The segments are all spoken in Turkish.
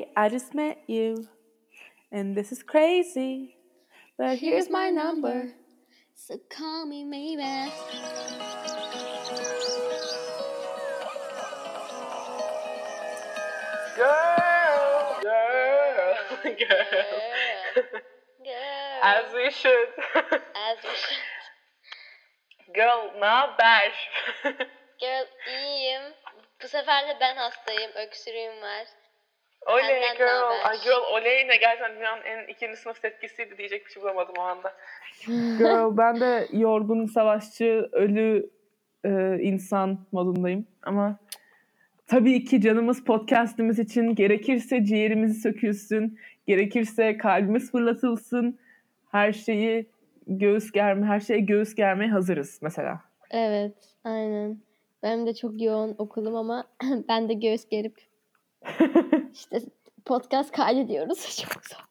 Hey, I just met you, and this is crazy. But here's my number. So call me maybe. Girl, girl, girl. Girl. As we should. As we should. Girl, ne haber? Girl iyiyim. Bu sefer de ben hastayım. Öksürüğüm var. Oley Senden ne girl. haber? Ay girl oley ne gerçekten dünyanın en ikinci sınıf tepkisiydi diyecek bir şey bulamadım o anda. girl ben de yorgun savaşçı ölü e, insan modundayım ama tabii ki canımız podcastimiz için gerekirse ciğerimizi sökülsün, gerekirse kalbimiz fırlatılsın. Her şeyi göğüs germe, her şeye göğüs germeye hazırız mesela. Evet. Aynen. Benim de çok yoğun okulum ama ben de göğüs gerip işte podcast kaydediyoruz. Çok zor.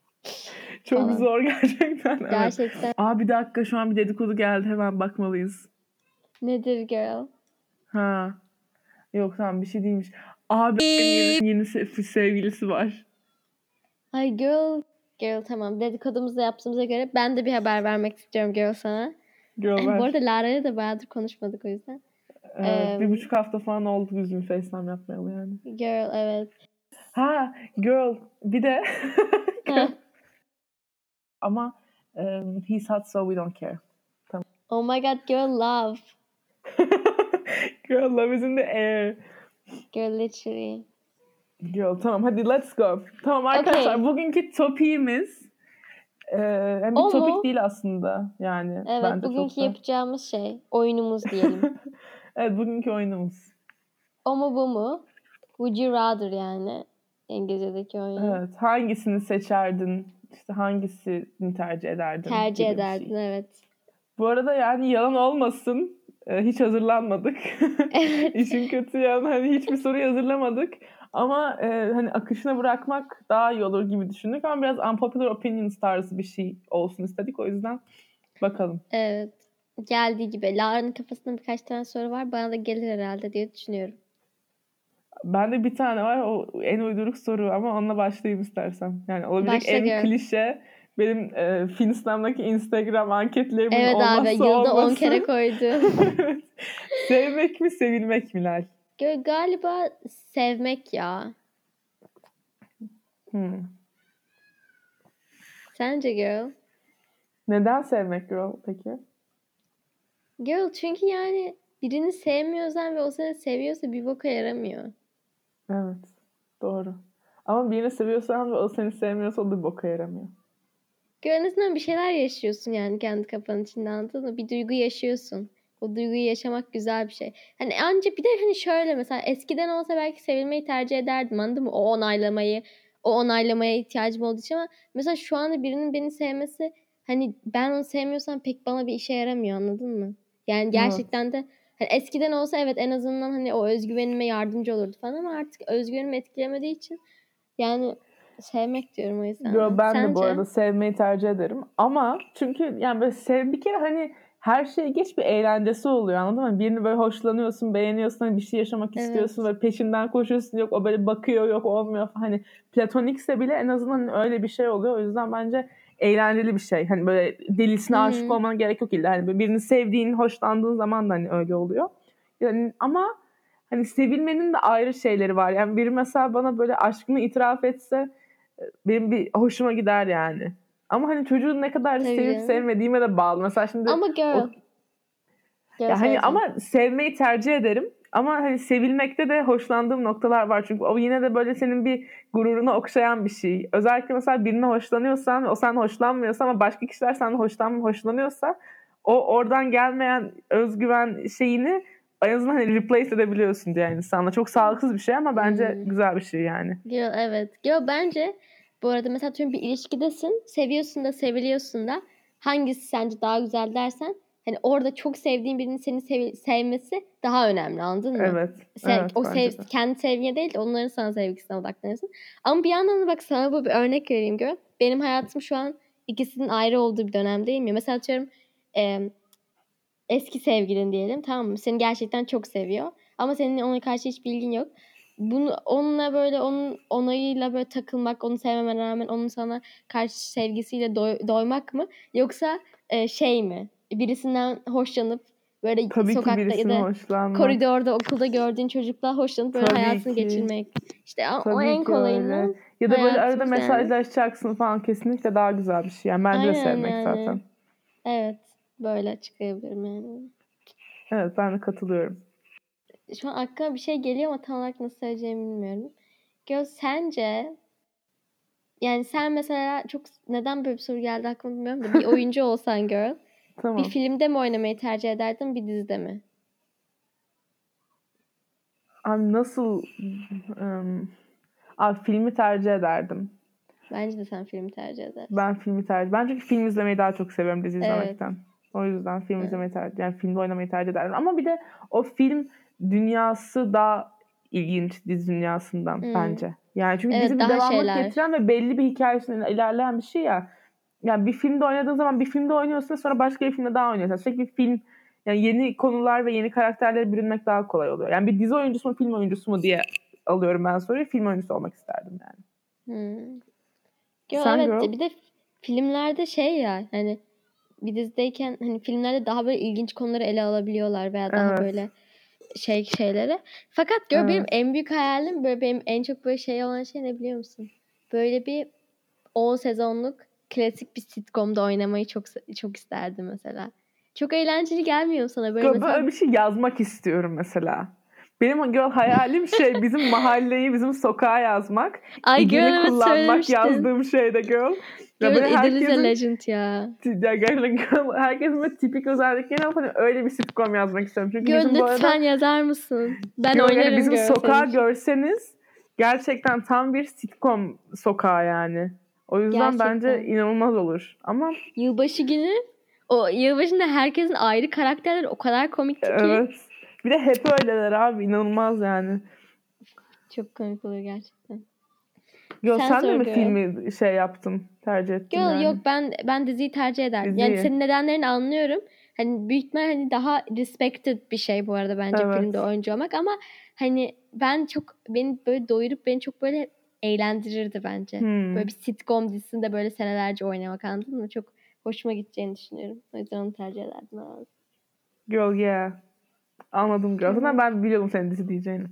Çok Falan. zor gerçekten. Evet. Gerçekten. Aa bir dakika şu an bir dedikodu geldi hemen bakmalıyız. Nedir girl? Ha. Yok tamam bir şey değilmiş. Abi yeni, yeni se- sevgilisi var. Ay girl. Girl tamam. Dedikodumuzu da yaptığımıza göre ben de bir haber vermek istiyorum girl sana. Girl Bu ver. arada Lara'yla da bayağıdır konuşmadık o yüzden. Evet, bir buçuk hafta falan oldu biz bir FaceTime yapmayalı yani. Girl evet. Ha girl bir de ama um, he's hot so we don't care. oh my god girl love. girl love is in the air. Girl literally. Girl tamam hadi let's go. Tamam arkadaşlar Okay. bugünkü topiğimiz e, yani bir O mu? topik değil aslında yani. Evet bugünkü da- yapacağımız şey oyunumuz diyelim. Evet bugünkü oyunumuz. o mu bu mu? Would you rather yani İngilizce'deki oyun. Evet hangisini seçerdin? İşte hangisini tercih ederdin? Tercih gibi bir ederdin şey. evet. Bu arada yani yalan olmasın. e, Hiç hazırlanmadık. Evet. İşin kötü yanı hani hiçbir soruyu hazırlamadık. Ama e, hani akışına bırakmak daha iyi olur gibi düşündük. Ama biraz unpopular opinions tarzı bir şey olsun istedik. O yüzden bakalım. evet. Geldiği gibi. Lara'nın kafasında birkaç tane soru var. Bana da gelir herhalde diye düşünüyorum. Bende bir tane var. O en uyduruk soru ama onunla başlayayım istersen. Yani olabilecek Başla en gör. klişe benim e, Finstam'daki Instagram anketlerimin Evet olmazsa abi yılda 10 olması. kere koydu. Sevmek mi sevilmek mi Lal? Galiba sevmek ya. Hmm. Sence girl? Neden sevmek girl peki? Girl çünkü yani birini sevmiyorsan ve o seni seviyorsa bir boka yaramıyor. Evet. Doğru. Ama birini seviyorsan ve o seni sevmiyorsa o da boka yaramıyor. Girl en azından bir şeyler yaşıyorsun yani kendi kafanın içinde anladın mı? Bir duygu yaşıyorsun. O duyguyu yaşamak güzel bir şey. Hani anca bir de hani şöyle mesela eskiden olsa belki sevilmeyi tercih ederdim anladın mı? O onaylamayı, o onaylamaya ihtiyacım olduğu için ama mesela şu anda birinin beni sevmesi hani ben onu sevmiyorsam pek bana bir işe yaramıyor anladın mı? Yani gerçekten de hani eskiden olsa evet en azından hani o özgüvenime yardımcı olurdu falan ama artık özgüvenimi etkilemediği için yani sevmek diyorum o yüzden. Yo, ben de bu Sence? arada sevmeyi tercih ederim. Ama çünkü yani böyle sev bir kere hani her şeye geç bir eğlencesi oluyor anladın mı? Birini böyle hoşlanıyorsun, beğeniyorsun, hani bir şey yaşamak Evet. istiyorsun ve peşinden koşuyorsun. Yok o böyle bakıyor, yok olmuyor. Hani platonikse bile en azından öyle bir şey oluyor. O yüzden bence eğlenceli bir şey. Hani böyle delisine Hı hı. aşık olmana gerek yok illa. Hani birini sevdiğin, hoşlandığın zaman da hani öyle oluyor. Yani ama hani sevilmenin de ayrı şeyleri var. Yani biri mesela bana böyle aşkını itiraf etse e, benim bir hoşuma gider yani. Ama hani çocuğun ne kadar Tabii sevip sevmediğime de bağlı. Mesela şimdi Ama girl. o- ya hani ama sevmeyi tercih ederim. Ama hani sevilmekte de hoşlandığım noktalar var. Çünkü o yine de böyle senin bir gururunu okşayan bir şey. Özellikle mesela birine hoşlanıyorsan o senden hoşlanmıyorsa ama başka kişiler senden hoşlan hoşlanıyorsa o oradan gelmeyen özgüven şeyini en azından hani replace edebiliyorsun diye yani insanla. Çok sağlıksız bir şey ama bence Hmm. güzel bir şey yani. Girl evet. Girl bence bu arada mesela tüm bir ilişkidesin. Seviyorsun da seviliyorsun da. Hangisi sence daha güzel dersen hani orada çok sevdiğin birinin seni sev- sevmesi daha önemli anladın mı? Evet. Sen, evet o sev, de. kendi sevgine değil de onların sana sevgisine odaklanırsın. Ama bir yandan da bak sana bu bir örnek vereyim gör. Benim hayatım şu an ikisinin ayrı olduğu bir dönemdeyim ya. Mesela atıyorum em, eski sevgilin diyelim tamam mı? Seni gerçekten çok seviyor. Ama senin ona karşı hiç bilgin yok. bunu onunla böyle onun onayıyla böyle takılmak, onu sevmemen rağmen onun sana karşı sevgisiyle doy- doymak mı? Yoksa e, şey mi? Birisinden hoşlanıp böyle Tabii sokakta ya da hoşlanmak. koridorda okulda gördüğün çocukla hoşlanıp böyle Tabii hayatını ki. geçirmek. İşte o- o Tabii en kolayından. öyle. Ya da böyle arada yani. mesajlaşacaksın falan kesinlikle daha güzel bir şey. Yani bence de sevmek yani. zaten. Evet. Böyle açıklayabilirim yani. Evet ben de katılıyorum. Şu an aklıma bir şey geliyor ama tam olarak nasıl söyleyeceğimi bilmiyorum. Göz sence yani sen mesela çok neden böyle bir soru geldi aklıma bilmiyorum da bir oyuncu olsan girl Tamam. bir filmde mi oynamayı tercih ederdin bir dizide mi? Abi nasıl ım, abi filmi tercih ederdim. Bence de sen filmi tercih ederdin. Ben filmi tercih. Ben çünkü film izlemeyi daha çok seviyorum dizi Evet. izlemekten. O yüzden film Evet. izlemeyi tercih, yani filmde oynamayı tercih ederdim. Ama bir de o film dünyası daha ilginç dizi dünyasından Hmm. bence. Yani çünkü Evet, dizi bir devamlık şeyler. getiren ve belli bir hikayesinde ilerleyen bir şey ya. Yani bir filmde oynadığın zaman bir filmde oynuyorsun sonra başka bir filmde daha oynuyorsun. Sürekli bir film yani yeni konular ve yeni karakterlere bürünmek daha kolay oluyor. Yani bir dizi oyuncusu mu film oyuncusu mu diye alıyorum ben soruyu. Film oyuncusu olmak isterdim yani. Hmm. Yo, Sen evet girl? bir de filmlerde şey ya hani bir dizideyken hani filmlerde daha böyle ilginç konuları ele alabiliyorlar veya daha Evet. böyle şey şeyleri. Fakat gör benim Evet. en büyük hayalim böyle benim en çok böyle şey olan şey ne biliyor musun? Böyle bir 10 sezonluk klasik bir sitcom'da oynamayı çok çok isterdim mesela. Çok eğlenceli gelmiyor sana böyle mesela? Böyle bir şey yazmak istiyorum mesela. Benim girl hayalim şey bizim mahalleyi, bizim sokağa yazmak. Ay girl evet kullanmak yazdığım şeyde girl. Ya Girl herkesin, legend ya. ya gerçekten girl, herkesin böyle tipik özelliklerini alıp hani öyle bir sitcom yazmak istiyorum. Çünkü Girl bizim bu arada lütfen yazar mısın? Ben girl, yani oynarım bizim girl sokağı senin görseniz gerçekten tam bir sitcom sokağı yani. O yüzden bence Gerçekten. inanılmaz olur. Ama Yılbaşı günü o yılbaşında herkesin ayrı karakterleri o kadar komikti ki. evet. Bir de hep öyleler abi inanılmaz yani. Çok komik olur gerçekten. Yo, Sen sen, de mi filmi şey yaptın, tercih ettin Girl yani? yok ben ben diziyi tercih ederdim. Yani Diziyi. senin nedenlerini anlıyorum. Hani büyük ihtimal hani daha respected bir şey bu arada bence Evet. filmde oyuncu olmak ama hani ben çok beni böyle doyurup beni çok böyle eğlendirirdi bence. Hmm. Böyle bir sitcom dizisinde böyle senelerce oynamak anladın mı? Çok hoşuma gideceğini düşünüyorum. O yüzden onu tercih ederdim herhalde. Girl yeah. Anladım girl. Zaten ben biliyordum senin dizi diyeceğini.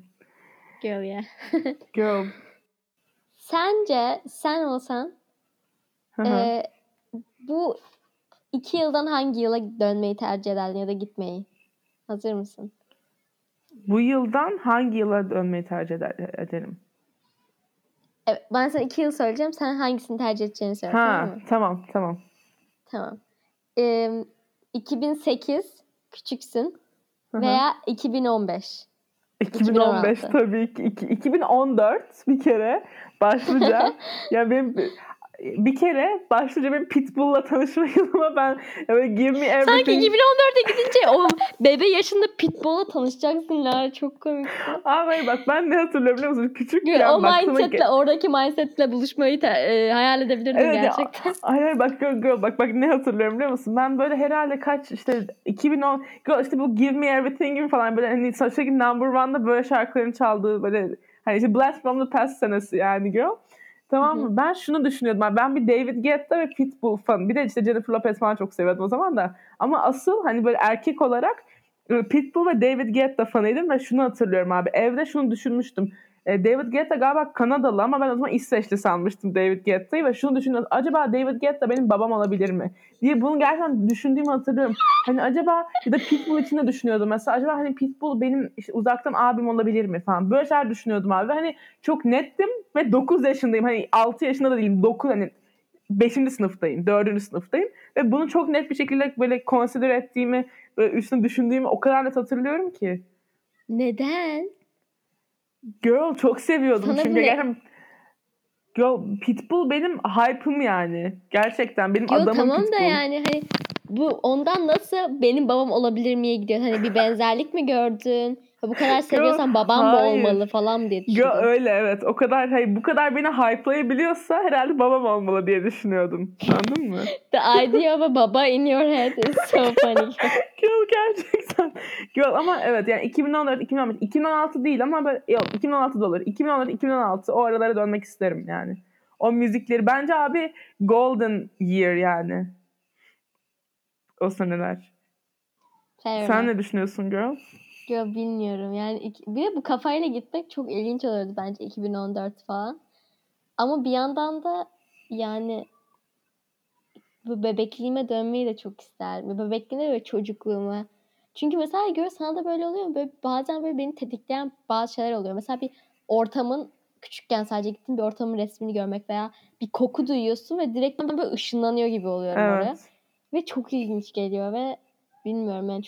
Girl ya. Girl. Sence sen olsan. Ee, bu iki yıldan hangi yıla dönmeyi tercih ederdin ya da gitmeyi? Hazır mısın? Bu yıldan hangi yıla dönmeyi tercih eder, ederim? Evet, ben sana iki yıl söyleyeceğim. Sen hangisini tercih edeceğini söyle. Tamam Ha, mı? tamam tamam. Tamam. Ee, 2008 küçüksün Hı hı. veya 2015. 2015 2016. tabii ki. İki- 2014 bir kere başlayacağım. ya benim bir kere başlıca benim Pitbull'la tanışma yılıma ben böyle Give Me Everything. Sanki 2014'e gidince o bebe yaşında Pitbull'la tanışacaksın Lara. Çok komik. Hayır bak ben ne hatırlıyorum biliyor musun? Küçükken o baktığıma mindsetle, oradaki mindsetle buluşmayı te- e, hayal edebilirdin Evet gerçekten. Hayır bak girl, girl, bak bak ne hatırlıyorum biliyor musun? Ben böyle herhalde kaç işte 2010 girl, işte bu Give Me Everything gibi falan böyle hani sürekli number one'da böyle şarkıların çaldığı böyle hani işte Blast from the Past senesi yani girl. Tamam mı? Ben şunu düşünüyordum. Ben bir David Guetta ve Pitbull fanı. Bir de işte Jennifer Lopez falan çok seviyordum o zaman da. Ama asıl hani böyle erkek olarak Pitbull ve David Guetta fanıydım ve şunu hatırlıyorum abi. Evde şunu düşünmüştüm. E, David Guetta galiba Kanadalı ama ben o zaman İsveçli sanmıştım David Guetta'yı ve şunu düşünüyordum. Acaba David Guetta benim babam olabilir mi? diye bunu gerçekten düşündüğümü hatırlıyorum. Hani acaba ya da Pitbull için de düşünüyordum. Mesela acaba hani Pitbull benim işte uzaktan abim olabilir mi falan. Böyle şeyler düşünüyordum abi. Hani çok nettim ve 9 yaşındayım. Hani 6 yaşında da değilim. 9 hani 5. sınıftayım, 4. sınıftayım ve bunu çok net bir şekilde böyle consider ettiğimi, üstüne düşündüğümü o kadar net hatırlıyorum ki. Neden? Girl çok seviyordum Sana çünkü ne? gerçekten Girl, Pitbull benim hype'ım yani. Gerçekten benim Yo adamım tamam Pitbull. da yani hani bu ondan nasıl benim babam olabilir miye gidiyor? Hani bir benzerlik mi gördün? Ha, bu kadar seviyorsan babam hayır. olmalı falan diye Yo, düşündüm. öyle evet. O kadar hayır, bu kadar beni hype'layabiliyorsa herhalde babam olmalı diye düşünüyordum. Anladın mı? The idea of a baba in your head is so funny. Girl gerçekten. Girl ama evet yani 2014, 2015, 2016 değil ama böyle, yok 2016 da olur. 2014, 2016 o aralara dönmek isterim yani. O müzikleri bence abi golden year yani. O seneler. Fair Sen ne düşünüyorsun girl? Yo, bilmiyorum yani bir de bu kafayla gitmek çok ilginç olurdu bence 2014 falan. Ama bir yandan da yani bu bebekliğime dönmeyi de çok isterdim. Bebekliğime ve çocukluğuma. Çünkü mesela gör sana da böyle oluyor mu? Böyle bazen böyle beni tetikleyen bazı şeyler oluyor. Mesela bir ortamın küçükken sadece gittiğin bir ortamın resmini görmek veya bir koku duyuyorsun ve direkt böyle ışınlanıyor gibi oluyorum oraya. Evet. Ve çok ilginç geliyor ve bilmiyorum yani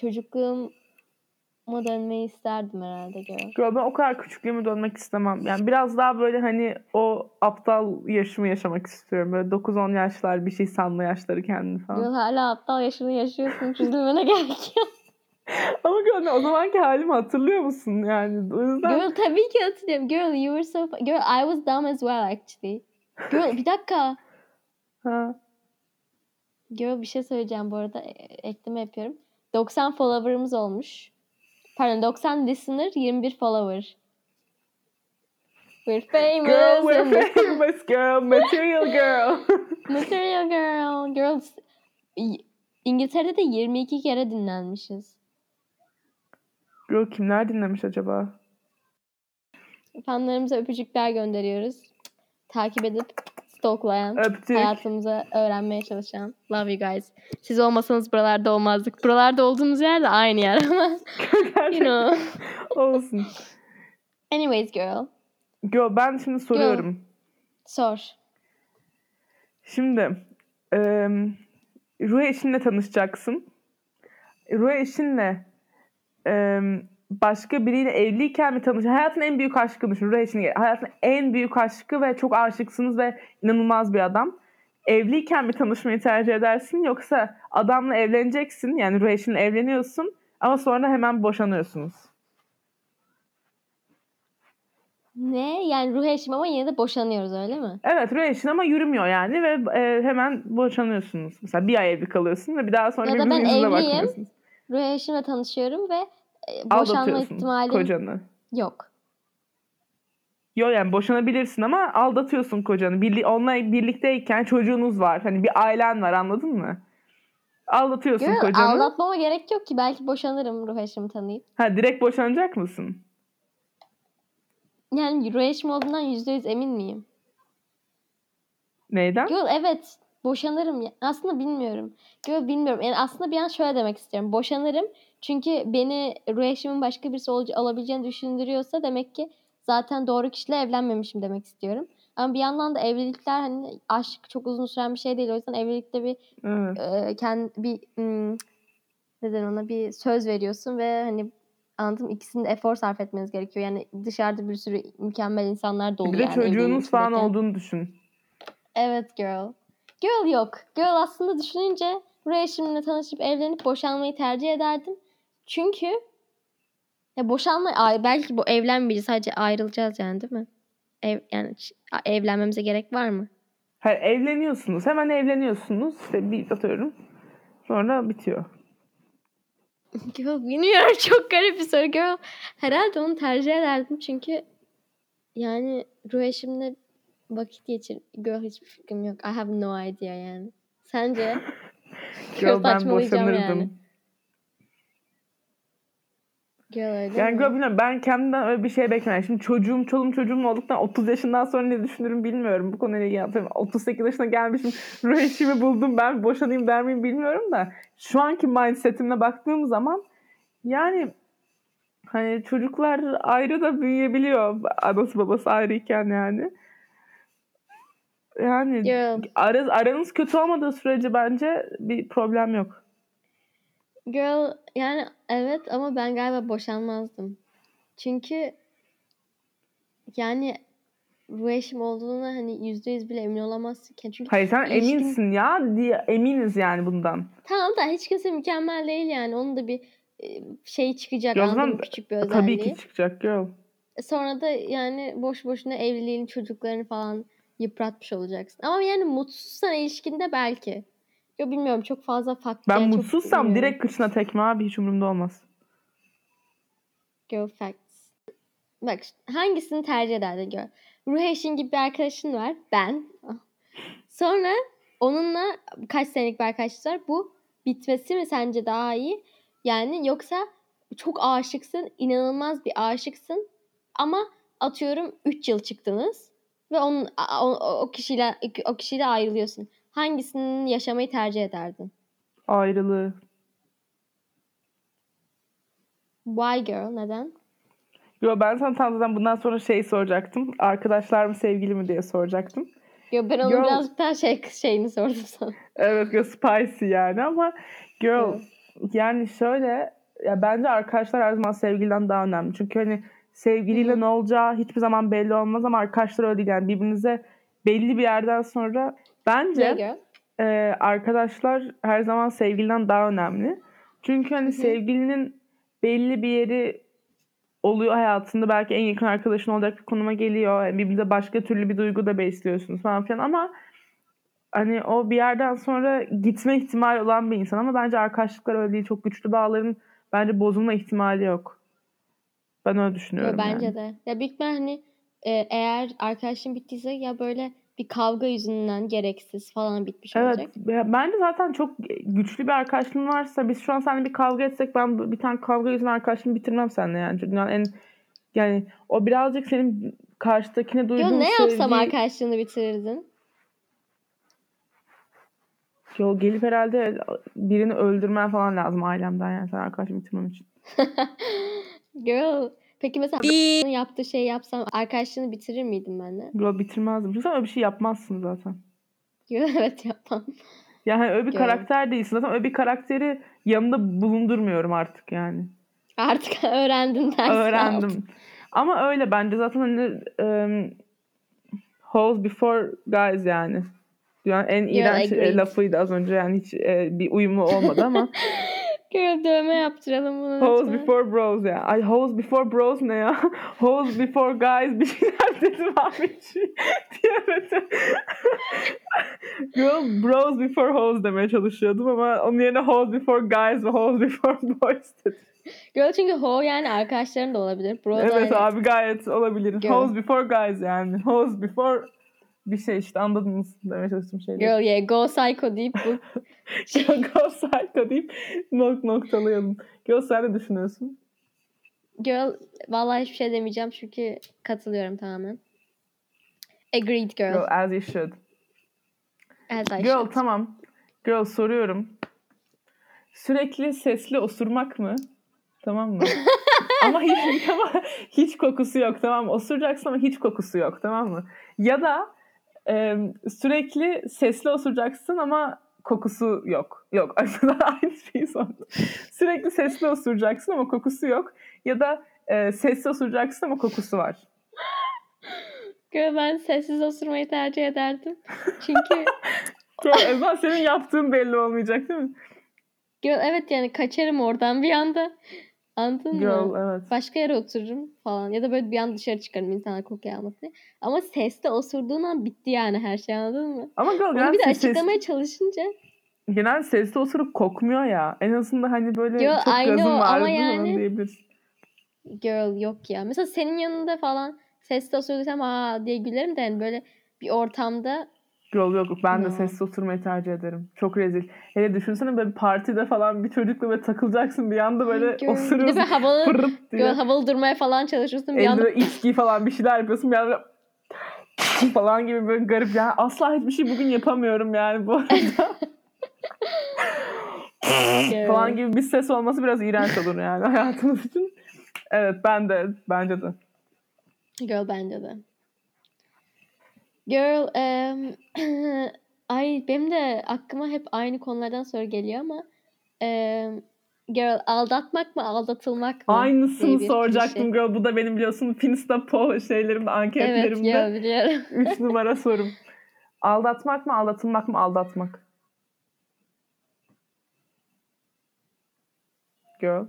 çocukluğuma dönmeyi isterdim herhalde gör. Ben o kadar küçüklüğüme dönmek istemem. Yani biraz daha böyle hani o aptal yaşımı yaşamak istiyorum. Böyle 9-10 yaşlar bir şey sanma yaşları kendini falan. Girl hala aptal yaşını yaşıyorsun. Üzülmene gerek yok. Ama girl o zamanki halimi hatırlıyor musun yani? O yüzden Girl tabii ki hatırlıyorum. Girl you were so... Girl I was dumb as well actually. Girl bir dakika. ha. Girl bir şey söyleyeceğim bu arada. E- Ekleme yapıyorum. 90 follower'ımız olmuş. Pardon 90 listener 21 follower. We're famous. Girl, we're famous girl, material girl. Material girl. Girls. İngiltere'de de 22 kere dinlenmişiz. girl kimler dinlemiş acaba? Fanlarımıza öpücükler gönderiyoruz. Takip edip stalklayan, Öptük. hayatımıza öğrenmeye çalışan. Love you guys. Siz olmasanız buralarda olmazdık. Buralarda olduğumuz yer de aynı yer ama you know. Olsun. Anyways girl. Girl ben şimdi soruyorum. Sor. Şimdi eee ruh eşinle tanışacaksın. Ruh eşinle eee, başka biriyle evliyken mi tanış? Hayatın en büyük aşkı düşün. Ruh eşini. Hayatın en büyük aşkı ve çok aşıksınız ve inanılmaz bir adam. Evliyken mi tanışmayı tercih edersin yoksa adamla evleneceksin yani ruh eşinle evleniyorsun ama sonra hemen boşanıyorsunuz. Ne? Yani ruh eşim ama yine de boşanıyoruz öyle mi? Evet ruh eşin ama yürümüyor yani ve e, hemen boşanıyorsunuz. Mesela bir ay evli kalıyorsun ve bir daha sonra Ya da ben evliyim. Ruh eşimle tanışıyorum ve boşanma ihtimalim kocanı. yok. Yo yani boşanabilirsin ama aldatıyorsun kocanı. Birli, onunla birlikteyken çocuğunuz var. Hani bir ailen var anladın mı? Aldatıyorsun Girl, kocanı. aldatmama gerek yok ki. Belki boşanırım ruh eşimi tanıyıp. Ha direkt boşanacak mısın? Yani ruh eşim olduğundan %100 emin miyim? Neyden? Girl evet boşanırım. Aslında bilmiyorum. Girl bilmiyorum. Yani aslında bir an şöyle demek istiyorum. Boşanırım. Çünkü beni eşimin başka birisi ol- olabileceğini düşündürüyorsa demek ki zaten doğru kişiyle evlenmemişim demek istiyorum. Ama bir yandan da evlilikler hani aşk çok uzun süren bir şey değil. O yüzden evlilikte bir Evet. e, kendi bir hmm, neden ona bir söz veriyorsun ve hani? İkisinin de efor sarf etmeniz gerekiyor. Yani dışarıda bir sürü mükemmel insanlar dolu Bir de yani çocuğunuz falan olduğunu düşün. Evet girl. Girl yok. Girl aslında düşününce buraya eşimle tanışıp evlenip boşanmayı tercih ederdim. Çünkü ya boşanma belki bu evlenmeyeceğiz sadece ayrılacağız yani değil mi? Ev, yani evlenmemize gerek var mı? Hayır, evleniyorsunuz. Hemen evleniyorsunuz. İşte bir atıyorum. Sonra bitiyor. Girl bilmiyorum çok garip bir soru girl. Herhalde onu tercih ederdim çünkü yani ruh eşimle vakit geçir. Girl hiçbir fikrim yok. I have no idea yani. Sence? Girl ben boşanırdım. yani. Öyle Yani mi? bilmiyorum ben kendimden öyle bir şey beklemem. Şimdi çocuğum, çoluğum çocuğum olduktan 30 yaşından sonra ne düşünürüm bilmiyorum. Bu konuyla ilgili anlatıyorum. 38 yaşına gelmişim. Ruh eşimi buldum ben boşanayım der miyim bilmiyorum da. Şu anki mindsetimle baktığım zaman yani hani çocuklar ayrı da büyüyebiliyor. Anası babası ayrıyken yani. Yani aranız, aranız kötü olmadığı sürece bence bir problem yok. Girl yani evet ama ben galiba boşanmazdım. Çünkü yani ruh eşim olduğuna hani yüzde yüz bile emin olamazsın. ki. Çünkü Hayır sen İlişkin- eminsin ya diye eminiz yani bundan. tamam da hiç kimse mükemmel değil yani. Onun da bir e, şey çıkacak zaman küçük bir özelliği. Tabii ki çıkacak girl. Sonra da yani boş boşuna evliliğin çocuklarını falan yıpratmış olacaksın. Ama yani mutsuzsan ilişkinde belki. Yo bilmiyorum çok fazla faktör. Ben çok mutsuzsam direkt kıçına tekme abi hiç umurumda olmaz. Girl facts. Bak hangisini tercih ederdin gör. Ruh eşin gibi bir arkadaşın var. Ben. Sonra onunla kaç senelik bir arkadaşlık var. Bu bitmesi mi sence daha iyi? Yani yoksa çok aşıksın, inanılmaz bir aşıksın ama atıyorum 3 yıl çıktınız ve onun o- o kişiyle o kişiyle ayrılıyorsun. Hangisinin yaşamayı tercih ederdin? Ayrılığı. Why girl? Neden? Yo ben sana tam zaten bundan sonra şey soracaktım. Arkadaşlar mı sevgili mi diye soracaktım. Yo ben onun Girl. birazcık daha şey şeyini sordum sana. Evet yo, spicy yani ama girl Evet. yani şöyle ya bence arkadaşlar her zaman sevgiliden daha önemli. Çünkü hani sevgiliyle Hı hı. ne olacağı hiçbir zaman belli olmaz ama arkadaşlar öyle değil yani birbirinize belli bir yerden sonra bence e, arkadaşlar her zaman sevgiliden daha önemli. Çünkü hani sevgilinin belli bir yeri oluyor hayatında belki en yakın arkadaşın olacak bir konuma geliyor. Yani birbirinize başka türlü bir duygu da besliyorsunuz falan filan ama hani o bir yerden sonra gitme ihtimali olan bir insan ama bence arkadaşlıklar öyle değil. Çok güçlü bağların bence bozulma ihtimali yok. Ben öyle Yo, düşünüyorum bence yani. de. Ya büyük hani e, eğer arkadaşın bittiyse ya böyle bir kavga yüzünden gereksiz falan bitmiş Evet. olacak. ya Bence zaten çok güçlü bir arkadaşlığın varsa biz şu an seninle bir kavga etsek ben bir tane kavga yüzünden arkadaşlığımı bitirmem seninle yani. Dünyanın en yani o birazcık senin karşıdakine duyduğun Yo ne yapsam sevgi- arkadaşlığını bitirirdin? Yo gelip herhalde birini öldürmen falan lazım ailemden yani sen arkadaşımı bitirmem için. Girl. Peki mesela onun yaptığı şey yapsam arkadaşlığını bitirir miydim ben de? Yo bitirmezdim. Çünkü sen öyle bir şey yapmazsın zaten. Evet yapmam. Yani hani öyle bir Yo. karakter değilsin. Zaten öyle bir karakteri yanımda bulundurmuyorum artık yani. Artık öğrendin ders Öğrendim. Ama öyle bence zaten hani um, hoes before guys yani. Dünyanın en iğrenç e, lafıydı az önce yani hiç e, bir uyumu olmadı ama Girl dövme yaptıralım bunu hoes lütfen. before bros ya. Ay hoes before bros ne ya? hoes before guys bir şeyler dedim abi diyemedim. Girl bros before hoes demeye çalışıyordum ama onun yerine hoes before guys ve hoes before boys dedim. Girl çünkü ho yani arkadaşların da olabilir. Bro da Evet hani- abi gayet olabilir. Girl. Hoes before guys yani. Hoes before bir şey işte anladınız demeye çalıştığım şeyleri. Girl yeah go psycho deyip bu Go psycho deyip nok noktalayalım. Girl sen ne düşünüyorsun? Girl vallahi hiçbir şey demeyeceğim çünkü katılıyorum tamamen. Agreed girl. Girl as you should. As I Girl should. tamam. Girl soruyorum. Sürekli sesli osurmak mı? Tamam mı? ama hiç ama hiç kokusu yok tamam mı? Osuracaksın ama hiç kokusu yok tamam mı? Ya da e, sürekli sesli osuracaksın ama kokusu yok. Yok aslında aynı şeyi sordum. Sürekli sesli osuracaksın ama kokusu yok. Ya da e, sessiz osuracaksın ama kokusu var. Ben sessiz osurmayı tercih ederdim. Çünkü zaman senin yaptığın belli olmayacak değil mi? evet yani kaçarım oradan bir anda. Anladın mı? Girl evet. Başka yere otururum falan. Ya da böyle bir an dışarı çıkarım insanlar kokuyu diye. Ama sesle osurduğun an bitti yani her şey anladın mı? Ama girl Onu genelde bir de ses- açıklamaya çalışınca genel sesli osurup kokmuyor ya. En azından hani böyle Yo, çok I gazım know var ama yani- diyebilirsin. girl yok ya. Mesela senin yanında falan sesle osurduysam aa diye gülerim de yani böyle bir ortamda Yol yok. Ben de sessiz oturmayı tercih ederim. Çok rezil. Hele düşünsene böyle bir partide falan bir çocukla böyle takılacaksın bir anda böyle Girl, bir de osuruyorsun. havalı, Fırırt diye. havalı durmaya falan çalışıyorsun. Bir Elde anda içki falan bir şeyler yapıyorsun. Bir anda böyle falan gibi böyle garip. Yani asla hiçbir şey bugün yapamıyorum yani bu arada. falan gibi bir ses olması biraz iğrenç olur yani hayatımız için. Evet ben de bence de. Girl bence de. Girl, em, ay benim de aklıma hep aynı konulardan soru geliyor ama em, girl aldatmak mı aldatılmak mı? Aynısını soracaktım klişe. girl. Bu da benim biliyorsun Finsta Po şeylerimde, Evet, anketlerimde. girl biliyorum. Üç numara sorum. Aldatmak mı, aldatılmak mı, aldatmak? Girl.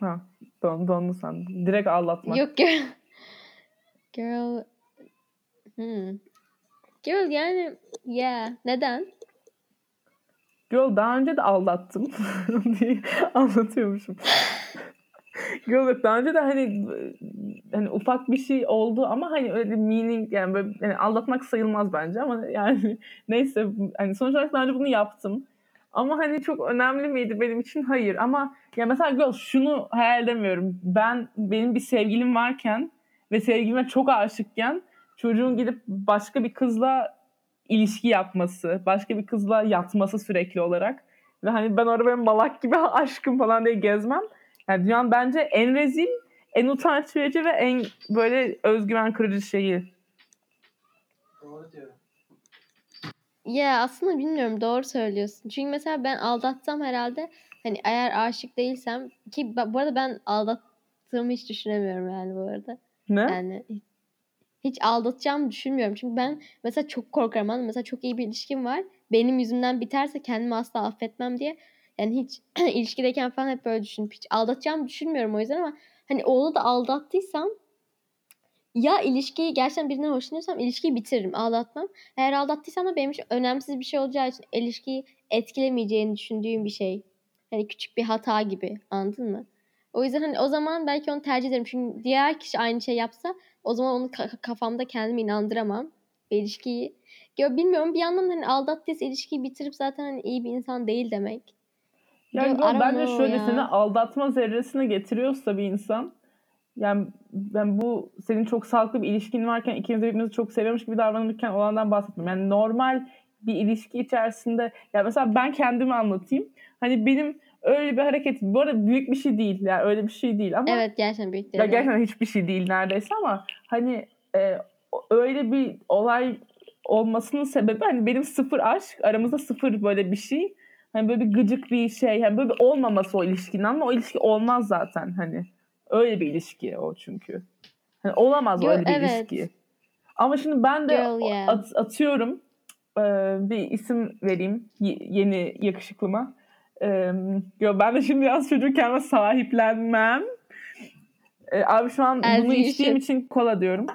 Ha, don, dondu sandım. Direkt aldatmak. Yok girl. Girl. Hmm. Girl yani yeah. Neden? Girl daha önce de aldattım diye anlatıyormuşum. Girl daha önce de hani hani ufak bir şey oldu ama hani öyle meaning yani böyle yani aldatmak sayılmaz bence ama yani neyse hani sonuç olarak daha önce bunu yaptım. Ama hani çok önemli miydi benim için? Hayır. Ama ya mesela girl şunu hayal edemiyorum. Ben benim bir sevgilim varken ve sevgilime çok aşıkken çocuğun gidip başka bir kızla ilişki yapması, başka bir kızla yatması sürekli olarak ve hani ben orada böyle malak gibi aşkım falan diye gezmem. Yani dünyanın bence en rezil, en utanç verici ve en böyle özgüven kırıcı şeyi. Doğru diyor. Ya aslında bilmiyorum doğru söylüyorsun. Çünkü mesela ben aldatsam herhalde hani eğer aşık değilsem ki bu arada ben aldattığımı hiç düşünemiyorum yani bu arada. Ne? Yani hiç- hiç aldatacağımı düşünmüyorum. Çünkü ben mesela çok korkarım. Anladın? Mesela çok iyi bir ilişkim var. Benim yüzümden biterse kendimi asla affetmem diye. Yani hiç ilişkideyken falan hep böyle düşünüp hiç aldatacağımı düşünmüyorum o yüzden ama hani oğlu da aldattıysam ya ilişkiyi gerçekten birinden hoşlanıyorsam ilişkiyi bitiririm. Aldatmam. Eğer aldattıysam da benim için önemsiz bir şey olacağı için ilişkiyi etkilemeyeceğini düşündüğüm bir şey. Hani küçük bir hata gibi. Anladın mı? O yüzden hani o zaman belki onu tercih ederim. Çünkü diğer kişi aynı şey yapsa o zaman onu ka- kafamda kendimi inandıramam. Ve ilişkiyi ya bilmiyorum bir yandan hani aldattıysa ilişkiyi bitirip zaten hani iyi bir insan değil demek. Yani don't bence şöyle ya. seni aldatma zerresine getiriyorsa bir insan yani ben bu senin çok sağlıklı bir ilişkin varken ikiniz de birbirinizi çok seviyormuş gibi davranırken olandan bahsetmiyorum. Yani normal bir ilişki içerisinde ya mesela ben kendimi anlatayım. Hani benim öyle bir hareket bu arada büyük bir şey değil. Yani öyle bir şey değil ama Evet gerçekten büyük ya değil. gerçekten hiçbir şey değil neredeyse ama hani e, öyle bir olay olmasının sebebi hani benim sıfır aşk aramızda sıfır böyle bir şey. Hani böyle bir gıcık bir şey. Hani böyle bir olmaması o ilişkinin ama o ilişki olmaz zaten hani. Öyle bir ilişki o çünkü. Hani olamaz Yo, öyle bir evet. ilişki. Ama şimdi ben de Girl, yeah. at- atıyorum e, bir isim vereyim yeni yakışıklıma. Yo, ben de şimdi yaz çocuğu kendime sahiplenmem. E, abi şu an bunu içtiğim should. için kola diyorum.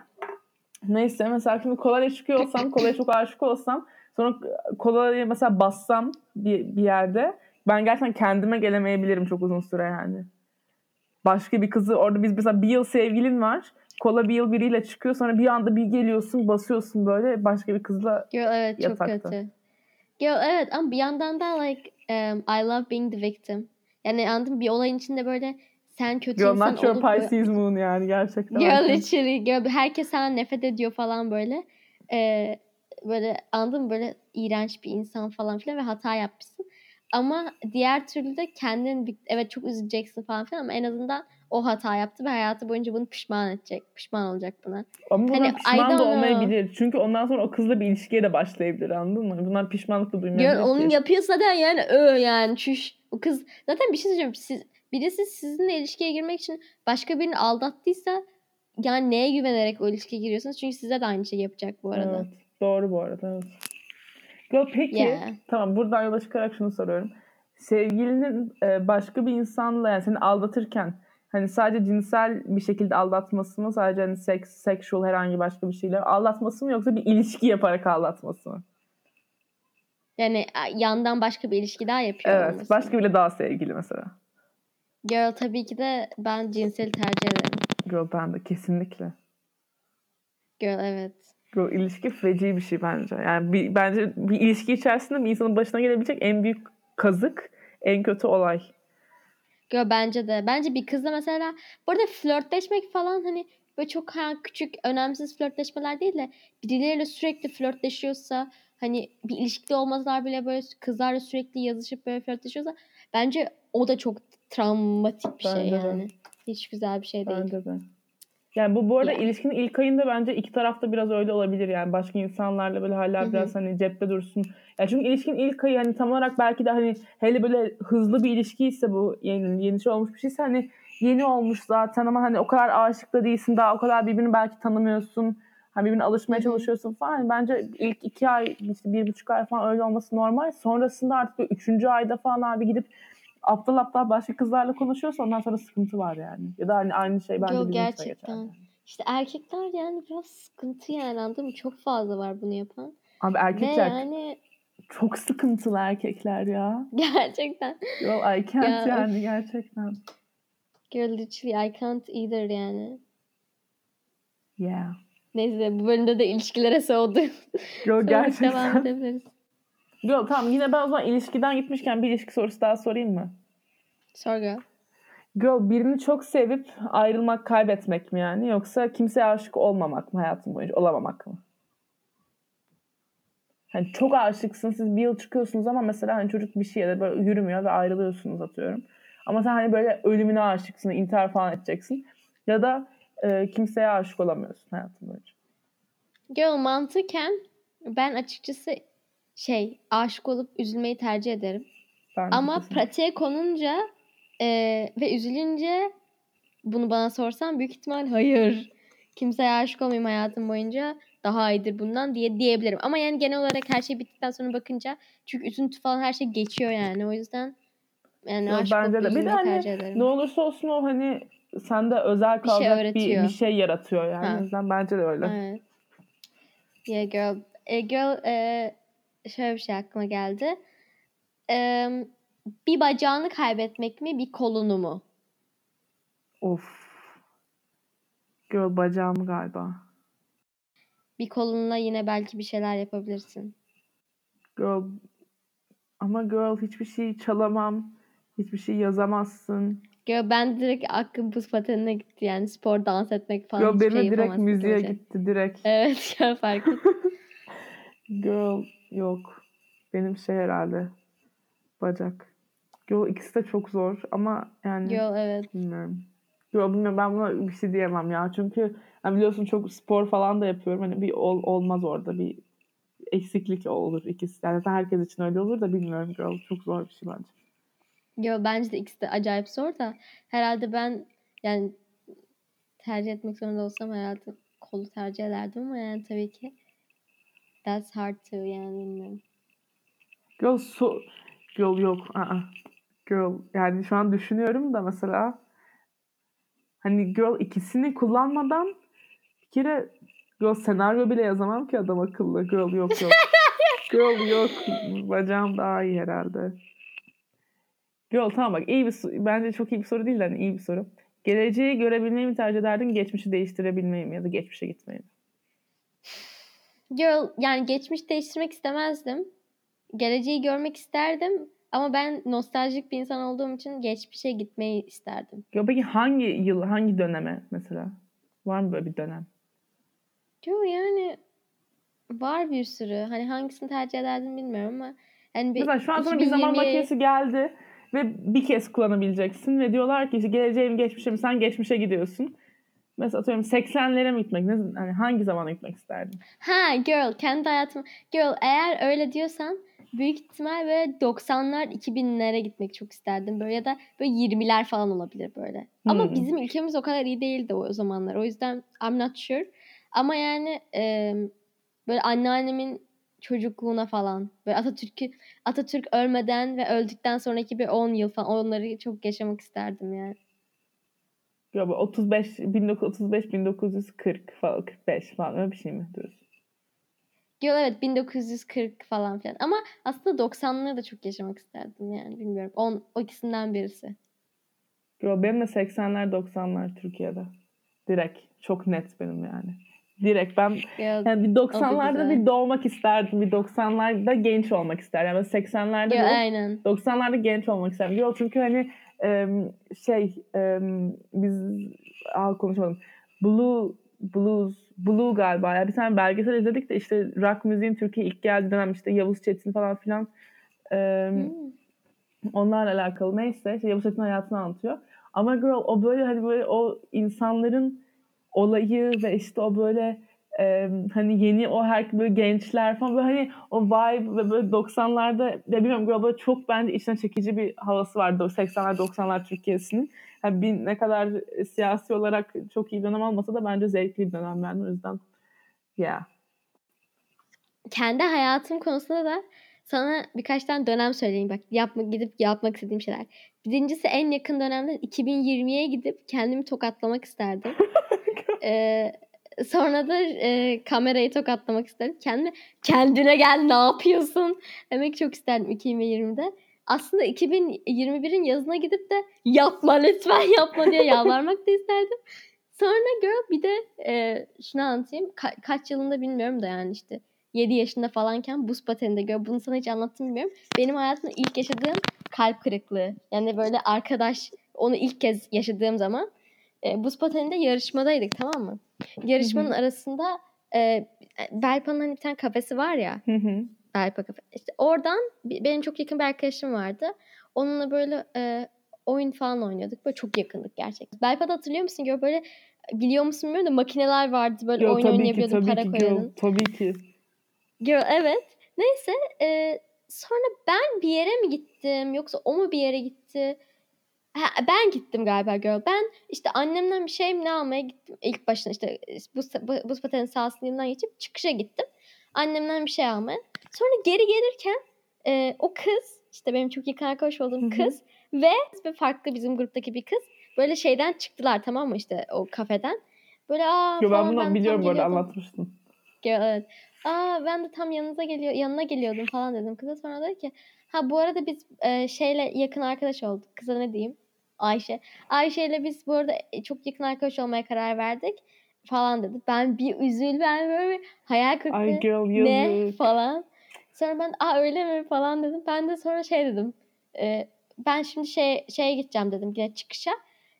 Neyse mesela şimdi kolaya çıkıyor olsam, kolaya çok aşık olsam sonra kolaya mesela bassam bir, bir yerde ben gerçekten kendime gelemeyebilirim çok uzun süre yani. Başka bir kızı orada biz mesela bir yıl sevgilin var. Kola bir yıl biriyle çıkıyor sonra bir anda bir geliyorsun basıyorsun böyle başka bir kızla Girl evet çok Yatakta. kötü. Girl evet ama bir yandan da like um, I love being the victim. Yani anladın? Bir olayın içinde böyle sen kötü Girl insan not your olup Pisces moon yani gerçekten. Girl literally girl, herkes senden nefret ediyor falan böyle. Ee, böyle anladın mı? Böyle iğrenç bir insan falan filan ve hata yapmışsın. Ama diğer türlü de kendin evet çok üzüleceksin falan filan ama en azından o hata yaptı ve hayatı boyunca bunu pişman edecek. Pişman olacak buna. Ama bundan Hani, pişman da know. olmayabilir. Çünkü ondan sonra o kızla bir ilişkiye de başlayabilir anladın mı? Bundan pişmanlık da duymayabilir. Girl, onun yapıyorsa zaten yani ö yani çüş. O kız zaten bir şey söyleyeceğim. Siz, birisi sizinle ilişkiye girmek için başka birini aldattıysa yani neye güvenerek o ilişkiye giriyorsunuz? Çünkü size de aynı şey yapacak bu arada. Evet, doğru bu arada. Evet. Yo, peki Yeah. tamam buradan yola çıkarak şunu soruyorum. Sevgilinin e, başka bir insanla yani seni aldatırken hani sadece cinsel bir şekilde aldatması mı sadece hani seks, sexual herhangi başka bir şeyle aldatması mı yoksa bir ilişki yaparak aldatması mı? Yani yandan başka bir ilişki daha yapıyor Evet. olması. Başka bile daha sevgili mesela. Girl tabii ki de ben cinseli tercih ederim. Girl ben de kesinlikle. Girl evet. Girl ilişki feci bir şey bence. Yani bir, bence bir ilişki içerisinde bir insanın başına gelebilecek en büyük kazık, en kötü olay. Girl bence de. Bence bir kızla mesela bu arada flörtleşmek falan hani böyle çok ha, küçük önemsiz flörtleşmeler değil de birileriyle sürekli flörtleşiyorsa hani bir ilişkide olmasalar bile böyle kızlarla sürekli yazışıp böyle flörtleşiyorsa bence o da çok travmatik bir şey Bence de. yani. Hiç güzel bir şey değil. Bence de. Yani bu bu arada Yani. ilişkinin ilk ayında bence iki tarafta biraz öyle olabilir yani başka insanlarla böyle hala Hı hı. biraz hani cepte dursun. Ya çünkü ilişkinin ilk ayı hani tam olarak belki de hani hele böyle hızlı bir ilişkiyse bu yeni yeni şey olmuş bir şeyse hani yeni olmuş zaten ama hani o kadar aşık da değilsin daha o kadar birbirini belki tanımıyorsun. Hani birbirine alışmaya Hı hı. çalışıyorsun falan. Yani bence ilk iki ay işte bir buçuk ay falan öyle olması normal. Sonrasında artık üçüncü ayda falan abi gidip aptal aptal başka kızlarla konuşuyorsa ondan sonra sıkıntı var yani. Ya da hani aynı şey bence Yok, bizim için de geçer. gerçekten. yani. İşte erkekler yani biraz sıkıntı yani anladın mı? Çok fazla var bunu yapan. Abi Ve erkekler yani çok sıkıntılı erkekler ya. gerçekten Yo I can't Ya, yani gerçekten. girl literally I can't either yani. Yeah. Neyse bu bölümde de ilişkilere soğudu. Yo Sonra devam gerçekten. edebiliriz. Yo tamam yine ben o zaman ilişkiden gitmişken bir ilişki sorusu daha sorayım mı? Sor girl. Girl birini çok sevip ayrılmak, kaybetmek mi yani? Yoksa kimseye aşık olmamak mı hayatın boyunca? Olamamak mı? Hani çok aşıksın siz bir yıl çıkıyorsunuz ama mesela hani çocuk bir şeye de böyle yürümüyor ve ayrılıyorsunuz atıyorum. Ama sen hani böyle ölümüne aşıksın, intihar falan edeceksin. Ya da e, kimseye aşık olamıyorsun hayatın boyunca. Girl mantıken ben açıkçası şey aşık olup üzülmeyi tercih ederim. Ben Ama kesinlikle. pratiğe konunca e, ve üzülünce bunu bana sorsan büyük ihtimal hayır. Kimseye aşık olmayayım hayatım boyunca daha iyidir bundan diye diyebilirim. Ama yani genel olarak her şey bittikten sonra bakınca çünkü üzüntü falan her şey geçiyor yani. O yüzden yani aşık bence de. Bir de hani tercih ederim. Ne olursa olsun o hani sende özel Bir şey kalacak bir, öğretiyor. bir şey yaratıyor yani. Ha. O yüzden bence de öyle. Evet. Yeah girl. E, girl e, şöyle bir şey aklıma geldi. E, bir bacağını kaybetmek mi bir kolunu mu? Of. Girl bacağım galiba. Bir kolunla yine belki bir şeyler yapabilirsin. Girl ama girl hiçbir şey çalamam. Hiçbir şey yazamazsın. Girl ben direkt aklım buz patenine gitti yani spor dans etmek falan Girl benim şey direkt müziğe gitti direkt. Evet ya fark et. Girl yok. Benim şey herhalde. Bacak. Girl ikisi de çok zor ama yani Girl evet. bilmiyorum. Girl bilmiyorum ben buna bir şey diyemem ya. Çünkü yani biliyorsun çok spor falan da yapıyorum. Hani bir ol, olmaz orada bir eksiklik olur ikisi. Yani herkes için öyle olur da bilmiyorum girl. Çok zor bir şey bence. Girl bence de ikisi de acayip zor da herhalde ben yani tercih etmek zorunda olsam herhalde kolu tercih ederdim ama yani tabii ki that's hard to yani bilmiyorum. Girl su... Girl yok. Aa. Girl yani şu an düşünüyorum da mesela hani girl ikisini kullanmadan bir kere girl senaryo bile yazamam ki adam akıllı. Girl yok yok. girl yok. Bacağım daha iyi herhalde. Girl tamam bak iyi bir so- bence çok iyi bir soru değil de hani iyi bir soru. Geleceği görebilmeyi mi tercih ederdin, geçmişi değiştirebilmeyi mi ya da geçmişe gitmeyi mi? Girl yani geçmiş değiştirmek istemezdim. Geleceği görmek isterdim ama ben nostaljik bir insan olduğum için geçmişe gitmeyi isterdim. Ya peki hangi yıl, hangi döneme mesela? Var mı böyle bir dönem? Yo yani var bir sürü. Hani hangisini tercih ederdim bilmiyorum ama yani bir Mesela şu an sana bir zaman 2020'ye makinesi geldi ve bir kez kullanabileceksin ve diyorlar ki işte geleceğe mi geçmişe mi sen geçmişe gidiyorsun. Mesela atıyorum 80'lere mi gitmek? Ne, hani hangi zamana gitmek isterdin? Ha girl kendi hayatım. Girl eğer öyle diyorsan büyük ihtimal böyle 90'lar 2000'lere gitmek çok isterdim böyle ya da böyle 20'ler falan olabilir böyle. Ama Hmm. bizim ülkemiz o kadar iyi değildi o zamanlar. O yüzden I'm not sure. Ama yani e, böyle anneannemin çocukluğuna falan böyle Atatürk'ü Atatürk ölmeden ve öldükten sonraki bir 10 yıl falan onları çok yaşamak isterdim yani. Ya bu 35 1935 1940 falan 45 falan öyle bir şey mi diyorsun? Girl evet 1940 falan filan. Ama aslında 90'ları da çok yaşamak isterdim yani bilmiyorum. On, o ikisinden birisi. Yo, benim de 80'ler 90'lar Türkiye'de. Direkt. Çok net benim yani. Direkt ben Girl, yani bir 90'larda güzel. bir doğmak isterdim. Bir 90'larda genç olmak isterdim. Yani 80'lerde girl, doğup aynen. 90'larda genç olmak isterdim. Yo, çünkü hani em, şey em, biz al konuşalım. Blue blues blue galiba ya bir tane belgesel izledik de işte rock müziğin Türkiye'ye ilk geldiği dönem işte Yavuz Çetin falan filan em, Hmm. onlarla alakalı neyse işte Yavuz Çetin hayatını anlatıyor. Ama girl o böyle hani böyle o insanların olayı ve işte o böyle e, hani yeni o her böyle gençler falan böyle hani o vibe ve böyle 90'larda ya bilmiyorum böyle çok bence içine çekici bir havası vardı o 80'ler 90'lar Türkiye'sinin. Yani bir, ne kadar siyasi olarak çok iyi dönem olmasa da bence zevkli bir dönem yani o yüzden yeah. Kendi hayatım konusunda da sana birkaç tane dönem söyleyeyim bak yapma, gidip yapmak istediğim şeyler. Birincisi en yakın dönemde 2020'ye gidip kendimi tokatlamak isterdim. Ee, sonra da e, kamerayı tokatlamak isterdim. Kendime kendine gel ne yapıyorsun demek çok isterdim 2020'de. Aslında 2021'in yazına gidip de yapma lütfen yapma diye yalvarmak da isterdim. Sonra girl bir de e, şunu anlatayım. Ka- kaç yılında bilmiyorum da yani işte 7 yaşında falanken buz pateninde gör. Bunu sana hiç anlattım bilmiyorum. Benim hayatımda ilk yaşadığım kalp kırıklığı. Yani böyle arkadaş onu ilk kez yaşadığım zaman e, buz pateninde yarışmadaydık tamam mı? Yarışmanın arasında e, Belpa'nın hani bir tane kafesi var ya. Hı hı. Belpa kafe. İşte oradan benim çok yakın bir arkadaşım vardı. Onunla böyle e, oyun falan oynuyorduk. Böyle çok yakındık gerçekten. Belpa'da hatırlıyor musun? Gör böyle biliyor musun bilmiyorum da makineler vardı. Böyle Yo, oyun oynayabiliyordun, para koyuyordun. tabii ki. Girl, evet. Neyse e, sonra ben bir yere mi gittim yoksa o mu bir yere gitti? Ha, ben gittim galiba girl. Ben işte annemden bir şey mi ne almaya gittim. İlk başına işte buz, bu- buz pateni sahasının yanından geçip çıkışa gittim. Annemden bir şey almaya. Sonra geri gelirken e, o kız işte benim çok yakın arkadaş olduğum kız ve bir farklı bizim gruptaki bir kız böyle şeyden çıktılar tamam mı işte o kafeden. Böyle aa Yo, ben bunu tam biliyorum geliyordum. anlatmıştın. Evet. Aa ben de tam yanınıza geliyor yanına geliyordum falan dedim kıza sonra dedi ki ha bu arada biz e, şeyle yakın arkadaş olduk. Kıza ne diyeyim? Ayşe. Ayşe ile biz bu arada e, çok yakın arkadaş olmaya karar verdik falan dedi. Ben bir üzül ben böyle bir hayal kırıklığı. Ay girl ne falan. Sonra ben aa öyle mi falan dedim. Ben de sonra şey dedim. e, ben şimdi şey şeye gideceğim dedim yine çıkışa.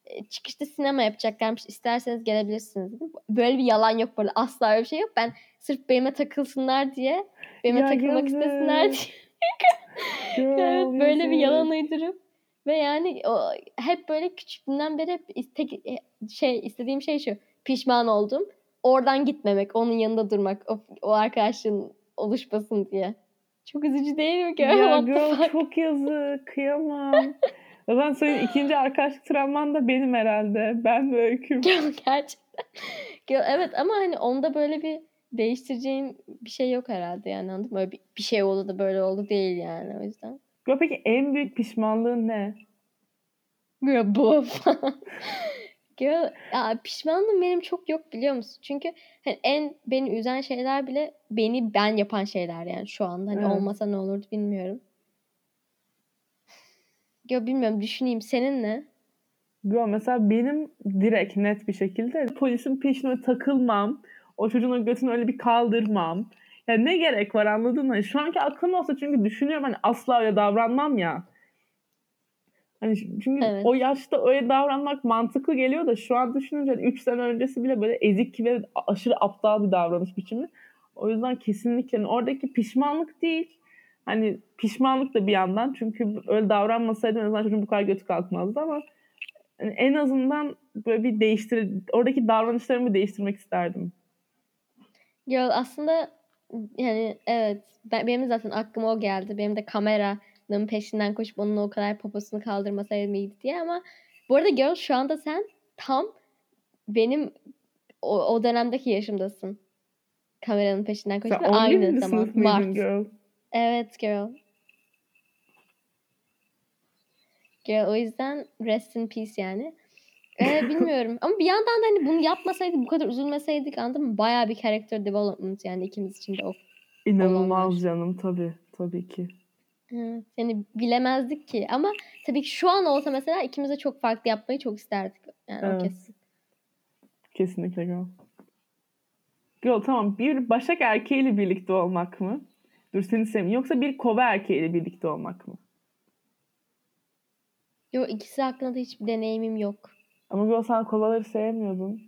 E, çıkışta sinema yapacaklarmış. İsterseniz gelebilirsiniz dedim. Böyle bir yalan yok böyle. Asla öyle bir şey yok. Ben sırf benimle takılsınlar diye, benimle Ya takılmak yazık. istesinler diye. Evet, böyle bir yalan uydurup ve yani o, hep böyle küçüklüğümden beri hep iste, şey istediğim şey şu. Pişman oldum. Oradan gitmemek, onun yanında durmak, o, o arkadaşlığın oluşmasın diye. Çok üzücü değil mi? Girl? Ya girl çok yazık. Kıyamam. O zaman senin ikinci arkadaşlık travman da benim herhalde. Ben ve öyküm. Gerçekten. Evet ama hani onda böyle bir değiştireceğin bir şey yok herhalde yani anladın mı? Böyle bir, bir şey oldu da böyle oldu değil yani o yüzden. Ya peki en büyük pişmanlığın ne? Girl bu. Girl, ya pişmanlığım benim çok yok biliyor musun? Çünkü hani en beni üzen şeyler bile beni ben yapan şeyler yani şu anda. Hani Evet. olmasa ne olurdu bilmiyorum. Girl bilmiyorum düşüneyim senin ne? Yo, mesela benim direkt net bir şekilde polisin peşine takılmam. O çocuğun götünü öyle bir kaldırmam. Ya ne gerek var anladın mı? Şu anki aklım olsa çünkü düşünüyorum hani asla öyle davranmam ya. Hani çünkü Evet. o yaşta öyle davranmak mantıklı geliyor da şu an düşününce 3 sene öncesi bile böyle ezik ve aşırı aptal bir davranış biçimi. O yüzden kesinlikle hani oradaki pişmanlık değil. Hani pişmanlık da bir yandan çünkü öyle davranmasaydım en azından çocuğun bu kadar götü kalkmazdı ama yani en azından böyle bir değiştir oradaki davranışlarımı değiştirmek isterdim. Girl aslında yani evet ben, benim zaten aklıma o geldi. Benim de kameranın peşinden koşup onun o kadar poposunu kaldırmasaydım iyiydi diye ama bu arada girl şu anda sen tam benim o, o dönemdeki yaşımdasın. Kameranın peşinden koşup ve 11. aynı zaman Mart. girl? Evet girl. Girl o yüzden rest in peace yani. Ee, bilmiyorum ama bir yandan da hani bunu yapmasaydık bu kadar üzülmeseydik anladın mı? Bayağı bir character development yani ikimiz için de o İnanılmaz Olanlar. canım tabii. Tabii ki. Evet, yani bilemezdik ki ama tabii ki şu an olsa mesela ikimiz de çok farklı yapmayı çok isterdik. Yani o Evet. kesin. Kesinlikle girl. Girl tamam bir başak erkeğiyle birlikte olmak mı? Dur seni sevmiyorum. Yoksa bir kova erkeğiyle birlikte olmak mı? Yo ikisi hakkında da hiçbir deneyimim yok. Ama girl sen kovaları sevmiyordun.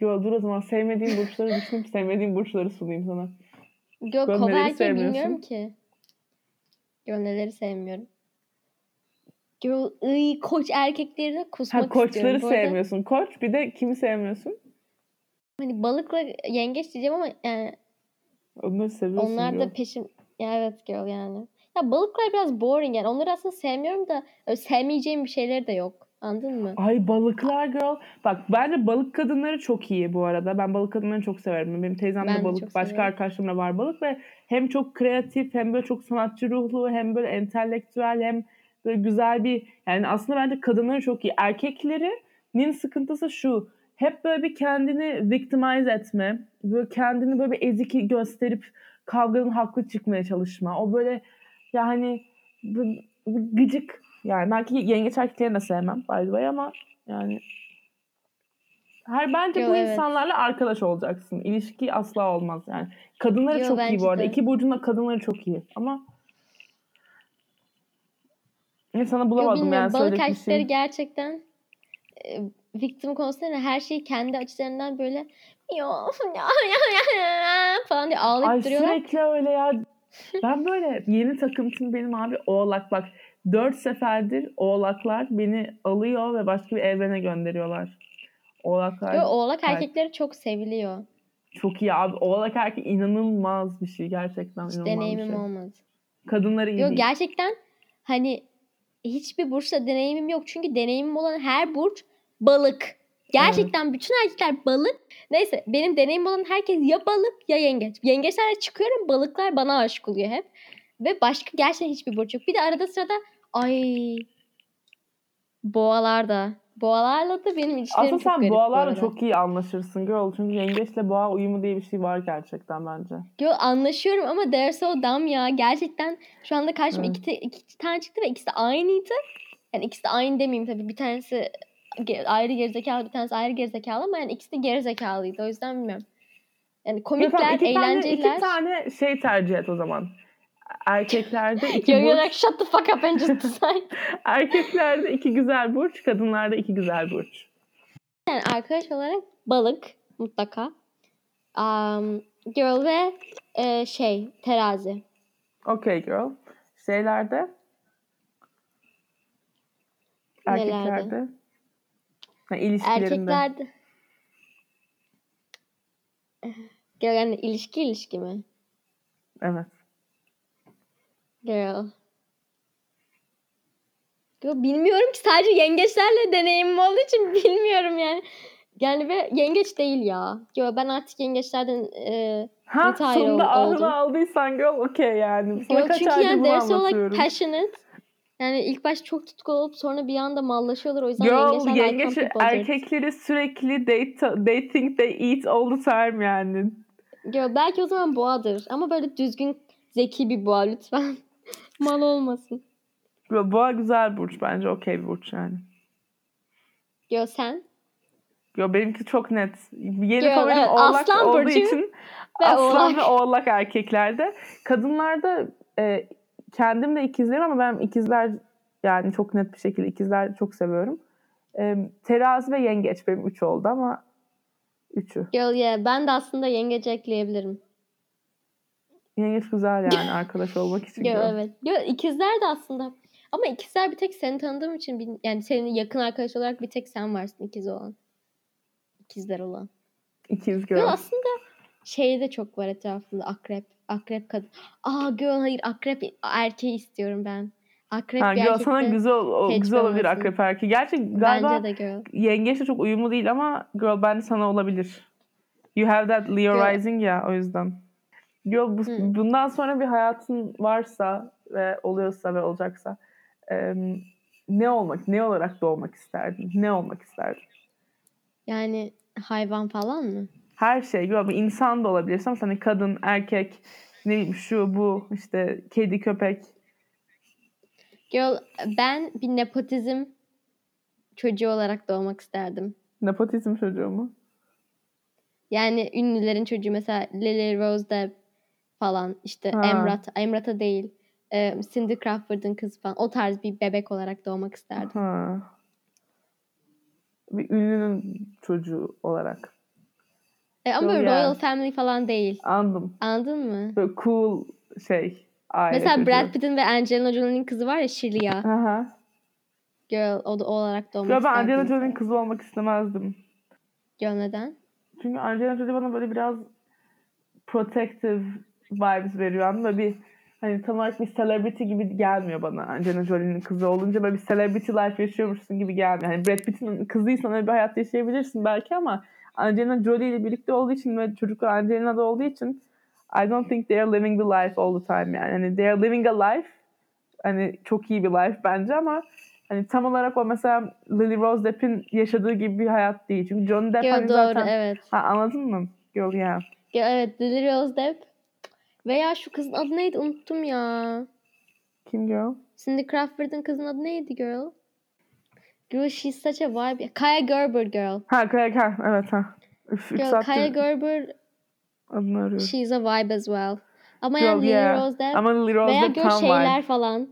Girl dur o zaman sevmediğin burçları düşünüp sevmediğin burçları sunayım sana. Ben kova erkeği bilmiyorum ki. Yo neleri sevmiyorum. Yo ıy, koç erkeklerine kusmak Ha koçları istiyorum. Sevmiyorsun. Koç bir de kimi sevmiyorsun? Hani balıkla yengeç diyeceğim ama yani Onları seviyorsun onlar girl. da peşim ya evet girl yani. Ya balıklar biraz boring yani. Onları aslında sevmiyorum da sevmeyeceğim bir şeyleri de yok. Anladın mı? Ay balıklar girl. Bak bence balık kadınları çok iyi bu arada. Ben balık kadınlarını çok severim. Benim teyzem Ben de de balık. çok Başka severim. arkadaşlarım da var balık ve hem çok kreatif hem böyle çok sanatçı ruhlu hem böyle entelektüel hem böyle güzel bir yani aslında bence kadınları çok iyi. Erkeklerinin sıkıntısı şu. Hep böyle bir kendini victimize etme. Böyle kendini böyle bir ezik gösterip kavganın haklı çıkmaya çalışma. O böyle yani gıcık. Yani belki yengeç erkeklerini de sevmem by the way ama yani her bence Yo, bu evet. insanlarla arkadaş olacaksın. İlişki asla olmaz yani. Kadınları Yo, çok iyi bu arada. de. İki burcun da kadınları çok iyi ama ne sana Yo, bulamadım bilmiyorum. yani Balık erkekleri şey. gerçekten e, victim konusunda her şeyi kendi açılarından böyle yo ya ya ya falan diye ağlayıp Ay duruyorlar. sürekli öyle ya. Ben böyle yeni takıntım benim abi oğlak bak. Dört seferdir oğlaklar beni alıyor ve başka bir evrene gönderiyorlar. Oğlaklar Yo, oğlak Evet. erkekleri çok seviliyor. çok iyi abi. Oğlak erkek inanılmaz bir şey gerçekten Hiç deneyimim şey. olmadı. Kadınları iyi Yo değil. gerçekten hani hiçbir burçla deneyimim yok. Çünkü deneyimim olan her burç balık. Gerçekten bütün erkekler balık. Neyse benim deneyimim olan herkes ya balık ya yengeç. Yengeçlerle çıkıyorum balıklar bana aşık oluyor hep. Ve başka gerçekten hiçbir burç yok. Bir de arada sırada ay boğalar da. Boğalarla da benim ilişkilerim Aslında çok sen garip bu boğalarla arada. çok iyi anlaşırsın girl. Çünkü yengeçle boğa uyumu diye bir şey var gerçekten bence. Yo anlaşıyorum ama they're so dumb ya. Gerçekten şu anda karşıma Evet. iki, te- iki tane çıktı ve ikisi de aynıydı. Yani ikisi de aynı demeyeyim tabii. Bir tanesi ayrı gerizekalı, bir tanesi ayrı gerizekalı ama yani ikisi de gerizekalıydı. O yüzden bilmiyorum. Yani Ya tamam, komikler, iki tane, eğlenceliler. iki tane şey tercih et o zaman. Erkeklerde iki burç, like, shut the fuck up and just decide. erkeklerde iki güzel burç, kadınlarda iki güzel burç. yani arkadaş olarak balık mutlaka. Um, girl ve e, şey terazi. Okay girl. Şeylerde erkeklerde ha, ilişkilerinde. Erkeklerde. Yani ilişki ilişki mi? Evet. Girl. Girl bilmiyorum ki sadece yengeçlerle deneyimim olduğu için bilmiyorum yani. Yani ve yengeç değil ya. Yo ben artık yengeçlerden e, Ha sonunda ahını aldıysan girl okey yani. Sana yo, kaç çünkü yani like anlatıyorum. passionate. Yani ilk baş çok tutkulu olup sonra bir anda mallaşıyorlar. O yüzden Girl yengeçlerle I yengeç erkekleri sürekli they, they think they eat all the time yani. Yo, belki o zaman boğadır. Ama böyle düzgün zeki bir boğa lütfen. Mal olmasın. Boğa güzel burç bence okey bir burç yani. Yo sen. Yo benimki çok net. Yeni Girl, favorim evet, oğlak aslan olduğu burcu için ve aslan oğlak. ve oğlak erkeklerde. Kadınlarda e, kendim de ikizlerim ama ben ikizler yani çok net bir şekilde ikizler çok seviyorum. E, terazi ve yengeç benim üç oldu ama üçü. Girl yeah. Ben de aslında yengeç ekleyebilirim. Yengeç güzel yani arkadaş olmak için. Yo, evet. Yo, ikizler de aslında. Ama ikizler bir tek seni tanıdığım için bil- yani senin yakın arkadaş olarak bir tek sen varsın ikiz olan. İkizler olan. İkiz Yo, girl. aslında şey de çok var etrafında akrep. Akrep kadın. Aa girl hayır akrep erkeği istiyorum ben. Akrep Ha, bir girl, sana güzel, o, güzel olabilir olmasın. akrep erkeği. Gerçi galiba bence de girl. yengeçle çok uyumlu değil ama girl bence sana olabilir. You have that Leo Girl. rising ya o yüzden. Girl bu, Hmm. bundan sonra bir hayatın varsa ve oluyorsa ve olacaksa em, ne olmak, ne olarak doğmak isterdin? Ne olmak isterdin? Yani hayvan falan mı? Her şey, bir insan da olabilirsin ama hani kadın, erkek, ne bileyim şu, bu, işte kedi, köpek. Girl ben bir nepotizm çocuğu olarak doğmak isterdim. Nepotizm çocuğu mu? Yani ünlülerin çocuğu mesela Lily Rose Depp falan işte Ha. Emrat, Emrat'a değil e, Cindy Crawford'ın kızı falan o tarz bir bebek olarak doğmak isterdim. Ha. Bir ünlünün çocuğu olarak. E, ama Yo, böyle yeah. Royal Family falan değil. Anladım. Anladın mı? Böyle cool şey. Aile mesela çocuğu. Brad Pitt'in ve Angelina Jolie'nin kızı var ya Sheila. Aha. Girl o da o olarak doğmak Ya ben isterdim. Angelina. Jolie'nin kızı olmak istemezdim. Girl neden? Çünkü Angelina Jolie bana böyle biraz protective vibes veriyor. Anladın? Bir hani tam olarak bir celebrity gibi gelmiyor bana. Angelina Jolie'nin kızı olunca böyle bir celebrity life yaşıyormuşsun gibi gelmiyor. Hani Brad Pitt'in kızıysan öyle bir hayat yaşayabilirsin belki ama Angelina Jolie ile birlikte olduğu için ve çocuklar Angelina'da olduğu için I don't think they are living the life all the time yani. Hani they are living a life hani çok iyi bir life bence ama hani tam olarak o mesela Lily Rose Depp'in yaşadığı gibi bir hayat değil. Çünkü Johnny Depp Girl hani doğru zaten... evet. Ha, anladın mı? Girl yeah. Ya evet Lily Rose Depp. Veya şu kızın adı neydi unuttum ya. Kim girl? Cindy Crawford'ın kızın adı neydi girl? Girl she's such a vibe. Kaya Gerber girl. Ha Kaya ha, evet ha. Üf, Girl saattir Kaya Gerber adını arıyorum. she's a vibe as well. Ama Girl, yani Lily yeah. Rose Depp Ama Lily Rose veya girl şeyler vibe. falan.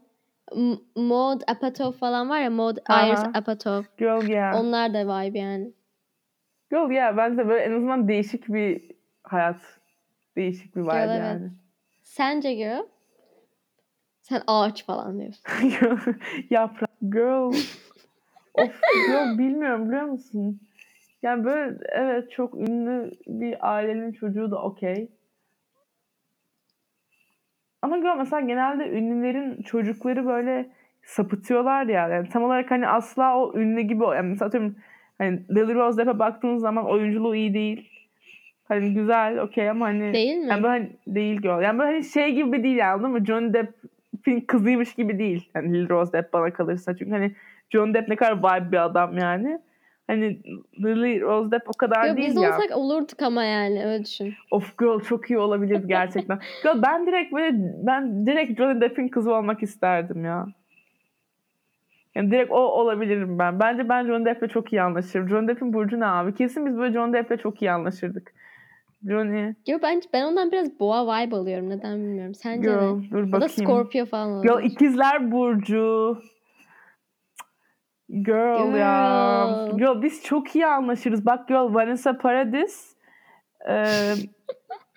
M- Maud Apatow falan var ya Aha. Ayers Apatow. Girl yeah. Onlar da vibe yani. Girl yeah. Bence böyle en azından değişik bir hayat. Değişik bir vibe Girl, evet. Sence girl? Sen ağaç falan diyorsun. Yaprak. Girl. of girl bilmiyorum biliyor musun? Yani böyle evet çok ünlü bir ailenin çocuğu da okey. Ama girl mesela genelde ünlülerin çocukları böyle sapıtıyorlar ya. Yani tam olarak hani asla o ünlü gibi yani mesela atıyorum hani Lily Rose Depp'e baktığınız zaman oyunculuğu iyi değil. Hani güzel okey ama hani Değil mi? yani böyle hani değil girl. Yani böyle hani şey gibi değil yani anladın mı? Johnny Depp'in kızıymış gibi değil. Yani Lily Rose Depp bana kalırsa. Çünkü hani Johnny Depp ne kadar vibe bir adam yani. Hani Lily Rose Depp o kadar Yo, değil biz ya. olsak olurduk ama yani öyle düşün. Of girl çok iyi olabilir gerçekten. girl ben direkt böyle ben direkt Johnny Depp'in kızı olmak isterdim ya. Yani direkt o olabilirim ben. Bence ben Johnny Depp'le çok iyi anlaşırım. Johnny Depp'in burcu ne abi? Kesin biz böyle Johnny Depp'le çok iyi anlaşırdık. Johnny, Yo ben, ben ondan biraz boğa vibe alıyorum. Neden bilmiyorum. Sence girl ne? dur Ya da bakayım. Scorpio falan olabilir. ikizler burcu. Girl, ya. Girl. Girl biz çok iyi anlaşırız. Bak girl Vanessa Paradis e,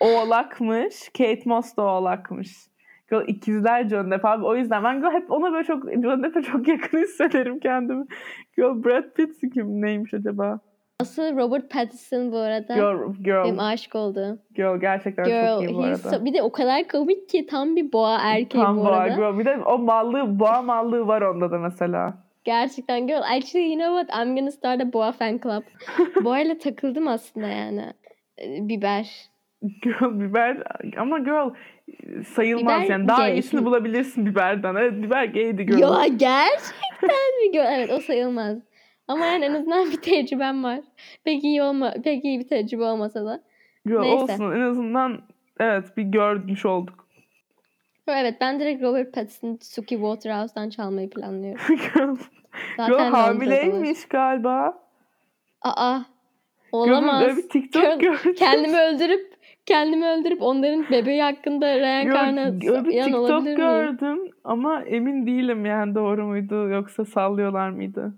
oğlakmış. Kate Moss da oğlakmış. Girl ikizler John Depp abi. O yüzden ben girl hep ona böyle çok John Depp'e çok yakın hissederim kendimi. Girl Brad Pitt kim neymiş acaba? Asıl Robert Pattinson bu arada. Girl, Benim girl, aşık olduğum. girl gerçekten Girl, çok iyi bu arada. so- bir de o kadar komik ki tam bir boğa erkeği Tam bu boğa arada. girl. Bir de o mallığı, boğa mallığı var onda da mesela. Gerçekten girl. Actually you know what? I'm gonna start a boğa fan club. Boğayla takıldım aslında yani. Ee, Biber. Girl biber ama girl sayılmaz Biber yani. Daha gay. iyisini bulabilirsin biberden. Evet biber gaydi girl. Ya gerçekten mi? Girl? Evet o sayılmaz. Ama yani en azından bir tecrübem var. Pek iyi olma, pek iyi bir tecrübe olmasa da. girl neyse. olsun en azından evet bir görmüş olduk. Evet ben direkt Robert Pattinson Suki Waterhouse'dan çalmayı planlıyorum. Zaten Londra'dalar. hamileymiş galiba. Aa. Olamaz. böyle bir TikTok Girl, gördüm. kendimi öldürüp kendimi öldürüp onların bebeği hakkında reenkarnasyon TikTok olabilir miyim? gördüm ama emin değilim yani doğru muydu yoksa sallıyorlar mıydı?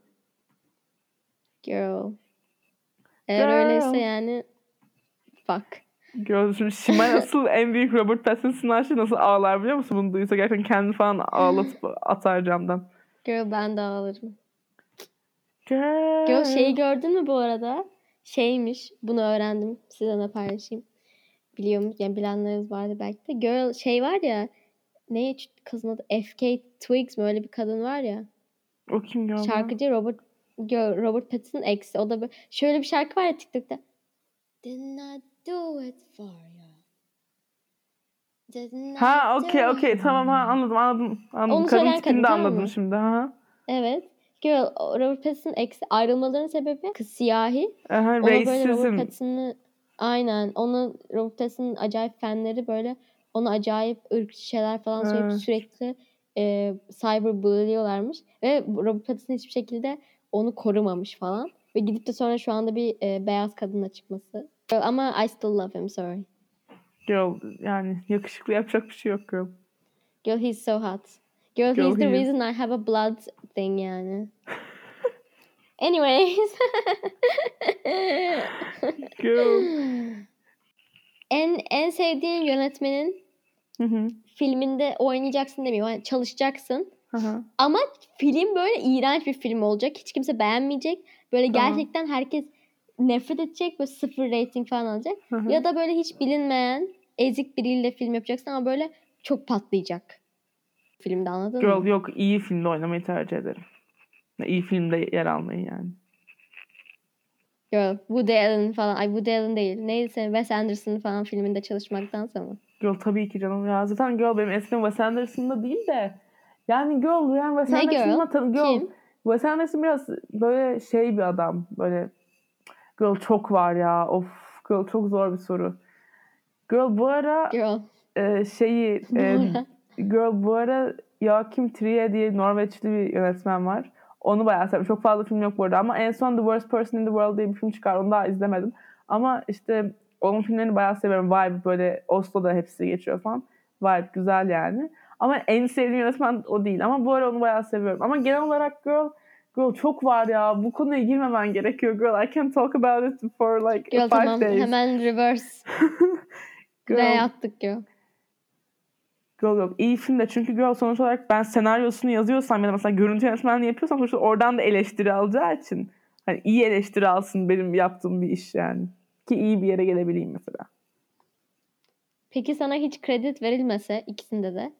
Girl. Eğer Girl. öyleyse yani fuck. Girl şimdi Şimal asıl en büyük Robert Pattinson aşığı nasıl ağlar biliyor musun bunu duysa gerçekten kendini falan ağlatıp atar camdan. Girl ben de ağlarım. Girl. Girl şeyi gördün mü bu arada? Şeymiş. Bunu öğrendim. Size de paylaşayım. Biliyor musun? Yani bilenleriniz vardı belki de. Girl şey var ya. Ne kızın adı? FK Twigs mi? Öyle bir kadın var ya. O kim lan? Şarkıcı Robert Robert Pattinson eksi. O da böyle, şöyle bir şarkı var ya TikTok'ta. Did not do it for you. Did not Ha okey okey tamam ha anladım anladım. anladım. Onu söyleyen tipini kadın, de tamam anladım mı? şimdi. Ha. Evet. Girl, Robert Pattinson eksi. Ayrılmalarının sebebi kız siyahi. Aha, Ona böyle Robert racism. Pattinson'ı aynen onu Robert Pattinson'ın acayip fanları böyle ona acayip ırkçı şeyler falan söyleyip Evet. sürekli e, cyberbully'liyorlarmış ve Robert Pattinson hiçbir şekilde onu korumamış falan ve gidip de sonra şu anda bir e, beyaz kadınla çıkması. Ama I still love him sorry. Girl yani yakışıklı yapacak bir şey yok girl. Girl he's so hot. Girl, Girl, he's the he is. reason I have a blood thing yani. Anyways. Girl. en en sevdiğin yönetmenin Hı hı. filminde oynayacaksın demiyor. Yani çalışacaksın. Aha. Ama film böyle iğrenç bir film olacak. Hiç kimse beğenmeyecek. Böyle gerçekten herkes nefret edecek. Böyle sıfır rating falan alacak. Hı hı. Ya da böyle hiç bilinmeyen ezik biriyle film yapacaksın ama böyle çok patlayacak filmde anladın Girl mı? yok iyi filmde oynamayı tercih ederim. İyi filmde yer almayı yani. Girl, Woody Allen falan. Ay Woody Allen değil. Neyse Wes Anderson falan filminde çalışmaktansa mı? Girl tabii ki canım ya. Zaten Girl benim eskiden Wes Anderson'da değil de yani Girl yani Wes? Anderson'la tan- Girl. Kim? Wes Anderson biraz böyle şey bir adam. Böyle Girl çok var ya. Of Girl çok zor bir soru. Girl bu ara Girl. e, şeyi e, Girl bu ara Joachim Trier diye Norveçli bir yönetmen var. Onu bayağı sevdim. Çok fazla film yok bu arada ama en son The Worst Person in the World diye bir film çıkar. Onu daha izlemedim. Ama işte onun filmlerini bayağı seviyorum. Vibe böyle Oslo'da hepsi geçiyor falan. Vibe güzel yani. Ama en sevdiğim yönetmen o değil. Ama bu ara onu bayağı seviyorum. Ama genel olarak Girl Girl çok var ya. Bu konuya girmemen gerekiyor Girl. I can talk about it for like Girl five tamam days. hemen reverse. Girl. R attık girl. Girl yok. İyi film de çünkü Girl sonuç olarak ben senaryosunu yazıyorsam ya da mesela görüntü yönetmenliği yapıyorsam sonuçta oradan da eleştiri alacağı için hani iyi eleştiri alsın benim yaptığım bir iş yani. Ki iyi bir yere gelebileyim mesela. Peki sana hiç kredi verilmese ikisinde de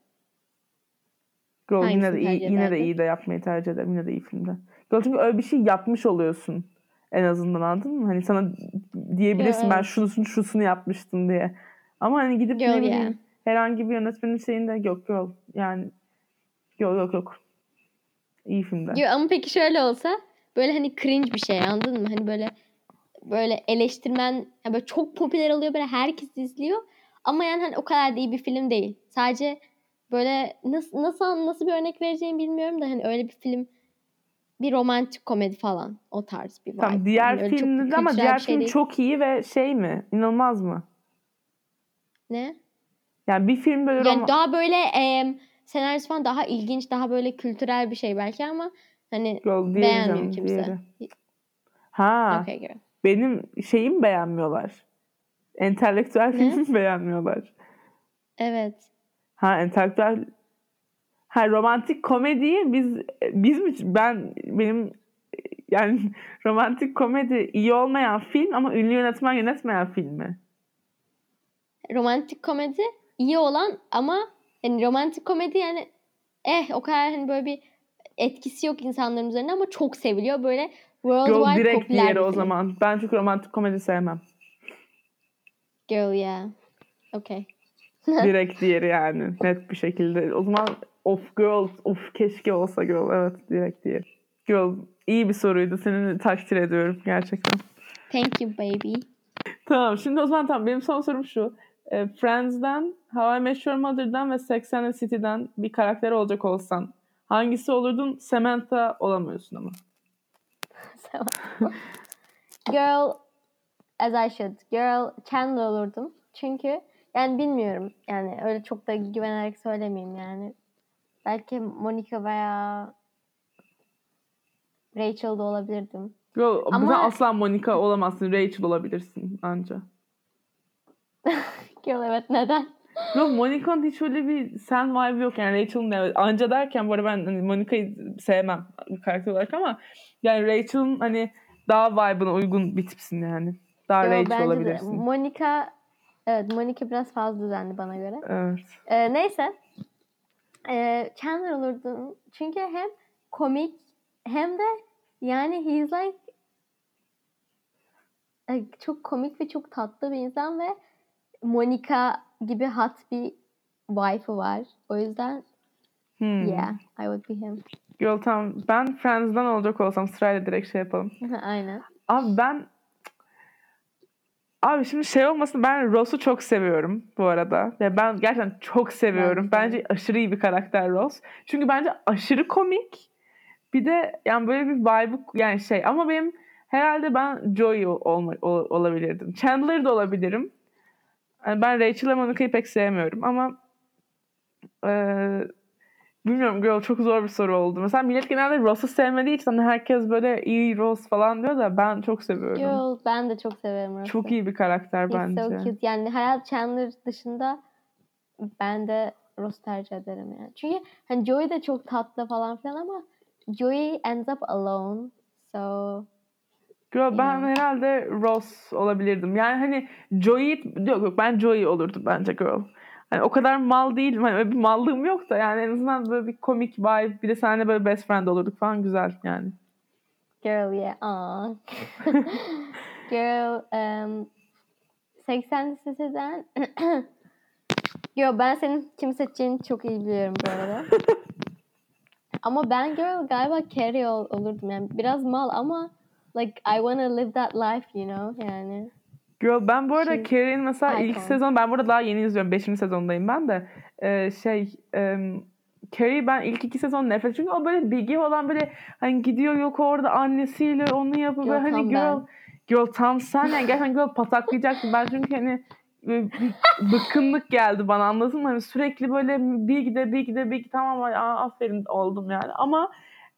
Girl yine de Hangisini iyi, yine de iyi de yapmayı tercih ederim. Yine de iyi filmde. Girl çünkü öyle bir şey yapmış oluyorsun. En azından anladın mı? Hani sana diyebilirsin Ya, ben şunusunu şusunu yapmıştım diye. Ama hani gidip Girl ne bileyim herhangi bir yönetmenin şeyinde yok girl. Yani yok yok yok. İyi filmde. Yo, ama peki şöyle olsa böyle hani cringe bir şey anladın mı? Hani böyle böyle eleştirmen yani böyle çok popüler oluyor böyle herkes izliyor. Ama yani hani o kadar da iyi bir film değil. Sadece böyle nasıl nasıl nasıl bir örnek vereceğimi bilmiyorum da hani öyle bir film bir romantik komedi falan o tarz bir vibe. Tamam, diğer Yani de ama diğer şey film değil. çok iyi ve şey mi? İnanılmaz mı? ne? Yani bir film böyle Yani daha böyle em, senaryosu falan daha ilginç, daha böyle kültürel bir şey belki ama hani diğeri beğenmiyor kimse. diğeri. Ha, Okay, girl. benim şeyim beğenmiyorlar. Entelektüel filmi beğenmiyorlar. Evet. Ha, entelektüel Ha, romantik komediyi biz biz mi ben benim yani romantik komedi iyi olmayan film ama ünlü yönetmen yönetmeyen film mi? romantik komedi iyi olan ama hani romantik komedi yani eh o kadar hani böyle bir etkisi yok insanların üzerine ama çok seviliyor. Böyle Girl worldwide direkt popüler diğeri o zaman. Ben çünkü romantik komedi sevmem. Girl yeah. Okay. Direkt diğeri yani. Net bir şekilde. O zaman of girl, of keşke olsa girl. Evet direkt diğeri. Girl iyi bir soruydu. Seni takdir ediyorum gerçekten. Thank you baby. Tamam şimdi o zaman tamam benim son sorum şu. E, Friends'den, How I Met Your Mother'dan ve Sex and the City'den bir karakter olacak olsan hangisi olurdun? Samantha olamıyorsun ama. Girl as I should. Girl Chandler olurdum. Çünkü yani bilmiyorum. Yani öyle çok da güvenerek söylemeyeyim yani. Belki Monica veya Rachel da olabilirdim. Girl, Ama- sen asla Monica olamazsın. Rachel olabilirsin anca. Girl evet neden? Yok Monica'nın hiç öyle bir sen vibe yok yani Rachel'ın evet. Anca derken bu arada ben hani Monica'yı sevmem karakter olarak ama yani Rachel'ın hani daha vibe'ına uygun bir tipsin yani. Daha Yo, Rachel bence de. olabilirsin. Monica evet Monica biraz fazla düzenli bana göre. Evet. Ee, neyse. Ee, Chandler olurdum. Çünkü hem komik hem de yani he's like e, çok komik ve çok tatlı bir insan ve Monica gibi hot bir wife'ı var. O yüzden Hmm. yeah, I would be him. Girl tamam. Ben Friends'dan olacak olsam sırayla direkt şey yapalım. Aynen. Abi ben Abi şimdi şey olmasın ben Ross'u çok seviyorum bu arada. Ve ben gerçekten çok seviyorum. Ben bence aşırı iyi bir karakter Ross. Çünkü bence aşırı komik. Bir de yani böyle bir vibe yani şey ama benim herhalde ben Joey olma, ol- olabilirdim. Chandler da olabilirim. Yani ben Rachel ve Monica'yı pek sevmiyorum ama eee bilmiyorum girl çok zor bir soru oldu. Mesela millet genelde Ross'u sevmediği için hani herkes böyle iyi Ross falan diyor da ben çok seviyorum. Girl, ben de çok severim Ross'u. Çok iyi bir karakter He's bence. so cute. Yani hayal Chandler dışında ben de Ross tercih ederim yani. Çünkü hani Joey de çok tatlı falan filan ama Joey ends up alone. So Girl, ben Yeah. herhalde Ross olabilirdim. Yani hani Joey yok yok ben Joey olurdum bence girl. Hani o kadar mal değilim. Hani öyle bir mallığım yok da yani en azından böyle bir komik vibe. Bir de seninle böyle best friend olurduk falan güzel yani. Girl yeah. Aa. Girl um, 80 liseden Yo ben senin kim seçeceğini çok iyi biliyorum bu arada. ama ben girl galiba Carrie ol, olurdum yani. Biraz mal ama like I wanna live that life you know yani. Girl ben bu arada Şey, Carrie'nin mesela ilk icon. sezon ben burada daha yeni izliyorum. Beşinci sezondayım ben de. Ee, şey em, Carrie ben ilk iki sezon nefret çünkü o böyle bilgi olan böyle hani gidiyor yok orada annesiyle onu yapıyor Girl, böyle hani girl ben. girl tam sen yani gerçekten girl pataklayacaktım ben çünkü hani böyle bir bıkkınlık geldi bana anladın mı? Hani sürekli böyle bir gide bir gide bir gide tamam aa, aferin oldum yani ama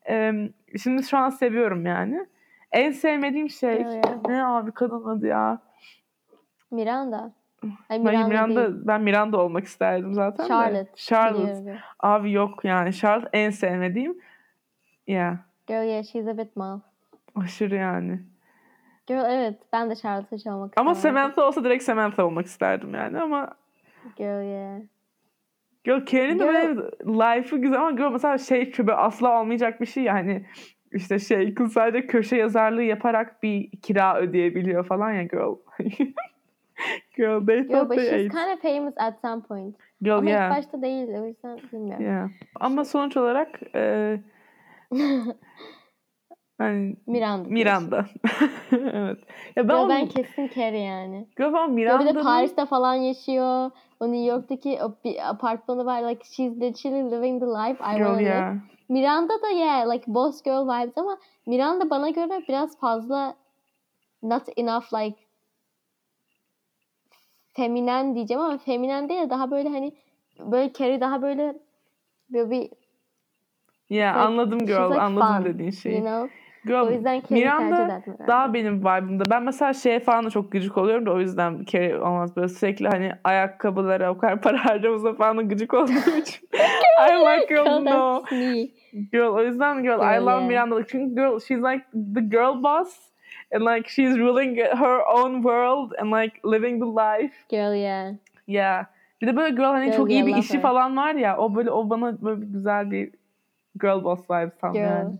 em, şimdi şu an seviyorum yani. En sevmediğim şey yeah. ne abi kadın adı ya. Miranda. Ay Miranda, Miranda, değil. ben Miranda olmak isterdim zaten de. Charlotte. Charlotte. biliyorum. Abi yok yani. Charlotte en sevmediğim. Ya. Girl yeah she's a bit mal. aşırı yani. Girl evet ben de Charlotte hiç olmak Ama isterdim. Samantha olsa direkt Samantha olmak isterdim yani ama Girl yeah. Girl Karen'in de böyle life'ı güzel ama girl mesela şey böyle asla olmayacak bir şey yani işte şey kız sadece köşe yazarlığı yaparak bir kira ödeyebiliyor falan ya girl. girl they Girl thought but they she's ate. kind of famous at some point. Girl Ama yeah. ilk başta değildi o yüzden bilmiyorum. yeah. Ama sonuç olarak e, hani Miranda. Miranda. evet. Ya ben, Yo, onu, ben kesin Carrie yani. Girl ben Yo, bir de Miranda'nın Paris'te falan yaşıyor. O New York'taki o bir apartmanı var. Like she's literally living the life I Girl wanna live. yeah. Miranda da yeah like boss girl vibes ama Miranda bana göre biraz fazla not enough like feminen diyeceğim ama feminen değil de daha böyle hani böyle Carrie daha böyle böyle bir Yeah, like, anladım girl. like anladım fun, dediğin şeyi. You know? Girl, O yüzden Carrie Miranda daha benim vibe'ımda. Ben mesela şeye falan da çok gıcık oluyorum da o yüzden kere olmaz. Böyle sürekli hani ayakkabılara o kadar para harcamamıza falan da gıcık olduğum için. I like girl no. Girl o yüzden girl, I love yeah. Miranda. Çünkü girl she's like the girl boss. And like she's ruling her own world and like living the life. Girl yeah. Yeah. Bir de böyle girl hani Girl, çok iyi yeah, bir love işi her. falan var ya. O böyle o bana böyle bir güzel bir girl boss vibes tam Girl. yani.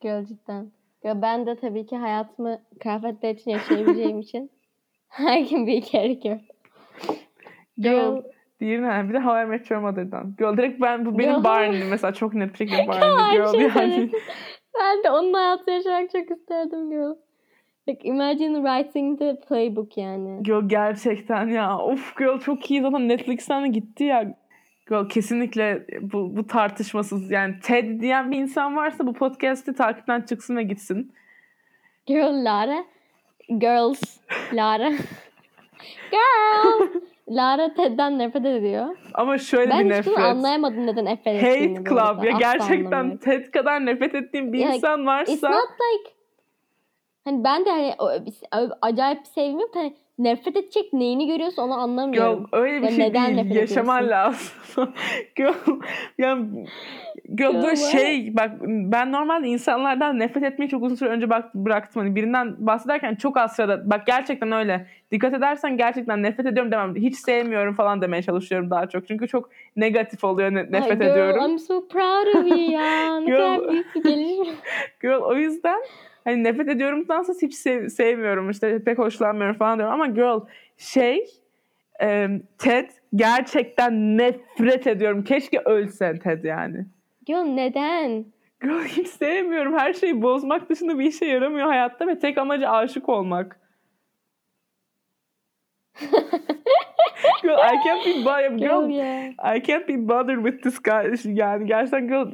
Girl cidden. Girl, ben de tabii ki hayatımı kıyafetler için yaşayabileceğim için I can be Carrie girl. Girl. Değil mi? Bir de How I Met Your Mother'dan. Girl direkt ben bu benim Girl. Barney mesela çok net bir şekilde Barney. Girl şey yani. Ben de onun hayatını yaşamak çok isterdim girl. Like imagine writing the playbook yani. Girl gerçekten ya. Of girl çok iyi zaten Netflix'ten de gitti ya. Girl kesinlikle bu, bu tartışmasız yani Ted diyen bir insan varsa bu podcast'i takipten çıksın ve gitsin. Girl Lara. Girls. Lara. Girl. Lara Ted'den nefret ediyor. Ama şöyle Ben bir hiç bunu nefret. anlayamadım neden nefret ettiğini. Hate Club ya Asla gerçekten anlamıyorum. Ted kadar nefret ettiğim bir Ya, insan It's varsa not like hani ben de hani acayip bir sevgim yok hani nefret edecek neyini görüyorsa onu Girl anlamıyorum. öyle bir Ya şey neden değil. Yaşaman ediyorsun? lazım. girl, yani, girl Girl, böyle şey bak ben normalde insanlardan nefret etmeyi çok uzun süre önce bak, bıraktım. Hani birinden bahsederken çok az sırada bak gerçekten öyle. Dikkat edersen gerçekten nefret ediyorum demem. Hiç sevmiyorum falan demeye çalışıyorum daha çok. Çünkü çok negatif oluyor ne- nefret Ay, girl, ediyorum. I'm so proud of you ya. Ne kadar Girl. büyük bir gelişim. Girl o yüzden hani nefret ediyorumdansa hiç sev- sevmiyorum işte pek hoşlanmıyorum falan diyorum ama girl şey e, Ted gerçekten nefret ediyorum. Keşke ölse Ted yani. Girl neden? Girl hiç sevmiyorum. Her şeyi bozmak dışında bir işe yaramıyor hayatta ve tek amacı aşık olmak. Girl I can't be bothered. Girl Girl, ya. I can't be bothered with this guy. Yani gerçekten girl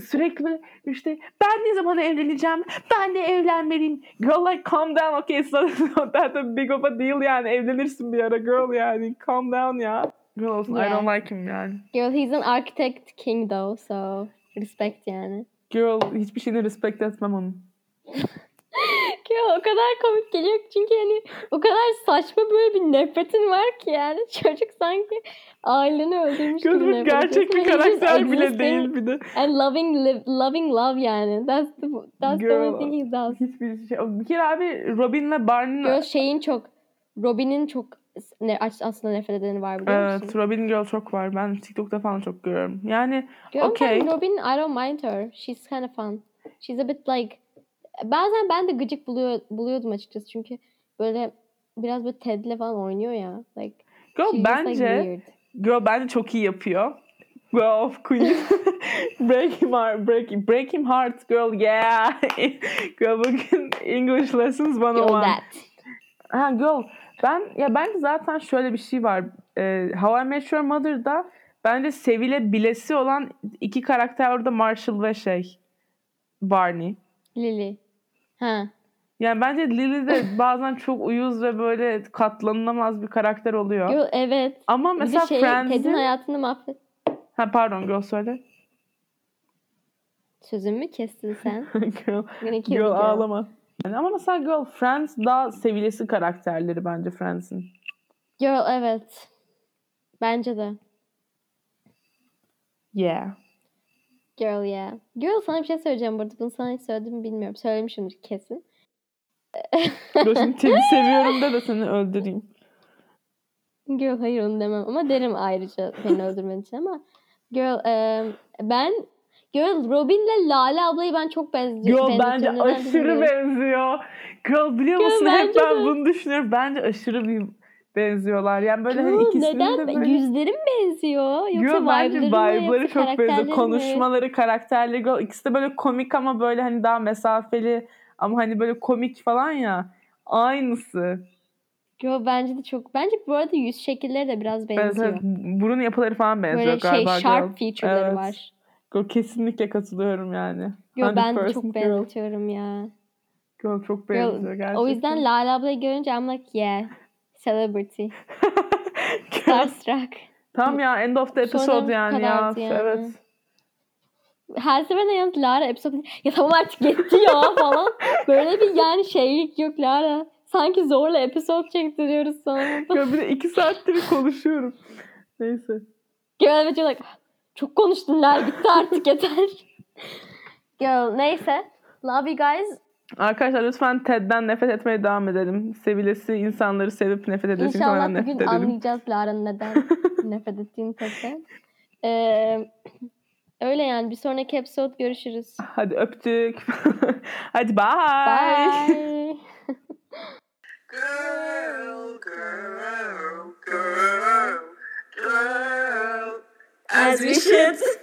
sürekli işte ben ne zaman evleneceğim? Ben de evlenmeliyim. Girl like calm down. Okay it's not, that a big of a deal yani. Evlenirsin bir ara girl yani. Calm down ya. Girl olsun I Yeah. don't like him yani. Girl he's an architect king though so respect yani. Girl hiçbir şeyini respect etmem onun. Girl o kadar komik geliyor ki çünkü hani o kadar saçma böyle bir nefretin var ki yani çocuk sanki aileni öldürmüş gibi nefret gerçek bir just karakter bile değil bir de. And loving live, loving love yani. That's the that's the Girl. only thing he does. Hiçbir şey. Bir kere abi Robin'le Barney'nin Girl şeyin çok Robin'in çok ne, aslında nefret edeni var biliyor Evet, musun? Robin Girl çok var. Ben TikTok'ta falan çok görüyorum. Yani okey. Robin, I don't mind her. She's kind of fun. She's a bit like... Bazen ben de gıcık buluyor, buluyordum açıkçası. Çünkü böyle biraz böyle Ted'le falan oynuyor ya. Like, Girl like, bence weird. Girl bence çok iyi yapıyor. Girl of Queen. break him heart, break, break him heart girl yeah. girl bugün English lessons 101. Yo, that. Ha girl ben ya bence zaten şöyle bir şey var. Ee, How I Met Your Mother'da bence sevilebilesi olan iki karakter orada Marshall ve şey Barney. Lily. Ha. Yani bence Lily de bazen çok uyuz ve böyle katlanılamaz bir karakter oluyor. Girl, evet. Ama Bir mesela şey, Ted'in Friends'in... hayatını mahvet. Ha pardon girl söyle. Sözümü mü kestin sen? girl, girl girl. ağlama. Yani ama mesela girl Friends daha sevilesi karakterleri bence Friends'in. Girl evet. Bence de. Yeah. Girl yeah. Girl sana bir şey söyleyeceğim burada. Bunu sana hiç söyledim mi bilmiyorum. Söylemişimdir kesin. Girl şimdi Ted'i seviyorum de de seni öldüreyim. Girl hayır onu demem ama derim ayrıca beni öldürmen için ama Girl em, ben Girl Robin'le Lale ablayı ben çok benziyorum. Girl bence aşırı benziyor. Girl biliyor Girl, musun hep ben de. bunu düşünüyorum. Bence aşırı bir benziyorlar. Yani böyle hani ikisinin neden? de böyle... Yüzlerim benziyor. Yoksa Girl bence vibe'ları çok benziyor. mi? Konuşmaları, karakterleri. İkisi de böyle komik ama böyle hani daha mesafeli. Ama hani böyle komik falan ya. Aynısı. Girl bence de çok. Bence bu arada yüz şekilleri de biraz benziyor. evet. Burun yapıları falan benziyor Böyle şey galiba. sharp girl. feature'ları Evet. var. Girl, kesinlikle katılıyorum yani. Yo ben de 100% çok benziyorum ya. Girl çok benziyor gerçekten. O yüzden Lale ablayı görünce I'm like yeah. Celebrity. Starstruck. Tam ya end of the episode yani ya. yani. Evet. Her seferinde yalnız Lara episode ya tamam artık yetti ya falan. Böyle bir yani şeylik yok Lara. Sanki zorla episode çektiriyoruz sana. Ya bir de iki saattir konuşuyorum. Neyse. Girl ve like, çok konuştun Lara bitti artık yeter. Girl neyse. Love you guys. Arkadaşlar lütfen Ted'den nefret etmeye devam edelim. Sevilesi insanları sevip nefret edilesi İnşallah bugün nefret edelim. anlayacağız Lara'nın neden nefret ettiğini tekrar. Ee, öyle yani bir sonraki episode görüşürüz. Hadi öptük. Hadi bye. Bye. Girl, girl, girl, girl. As we should.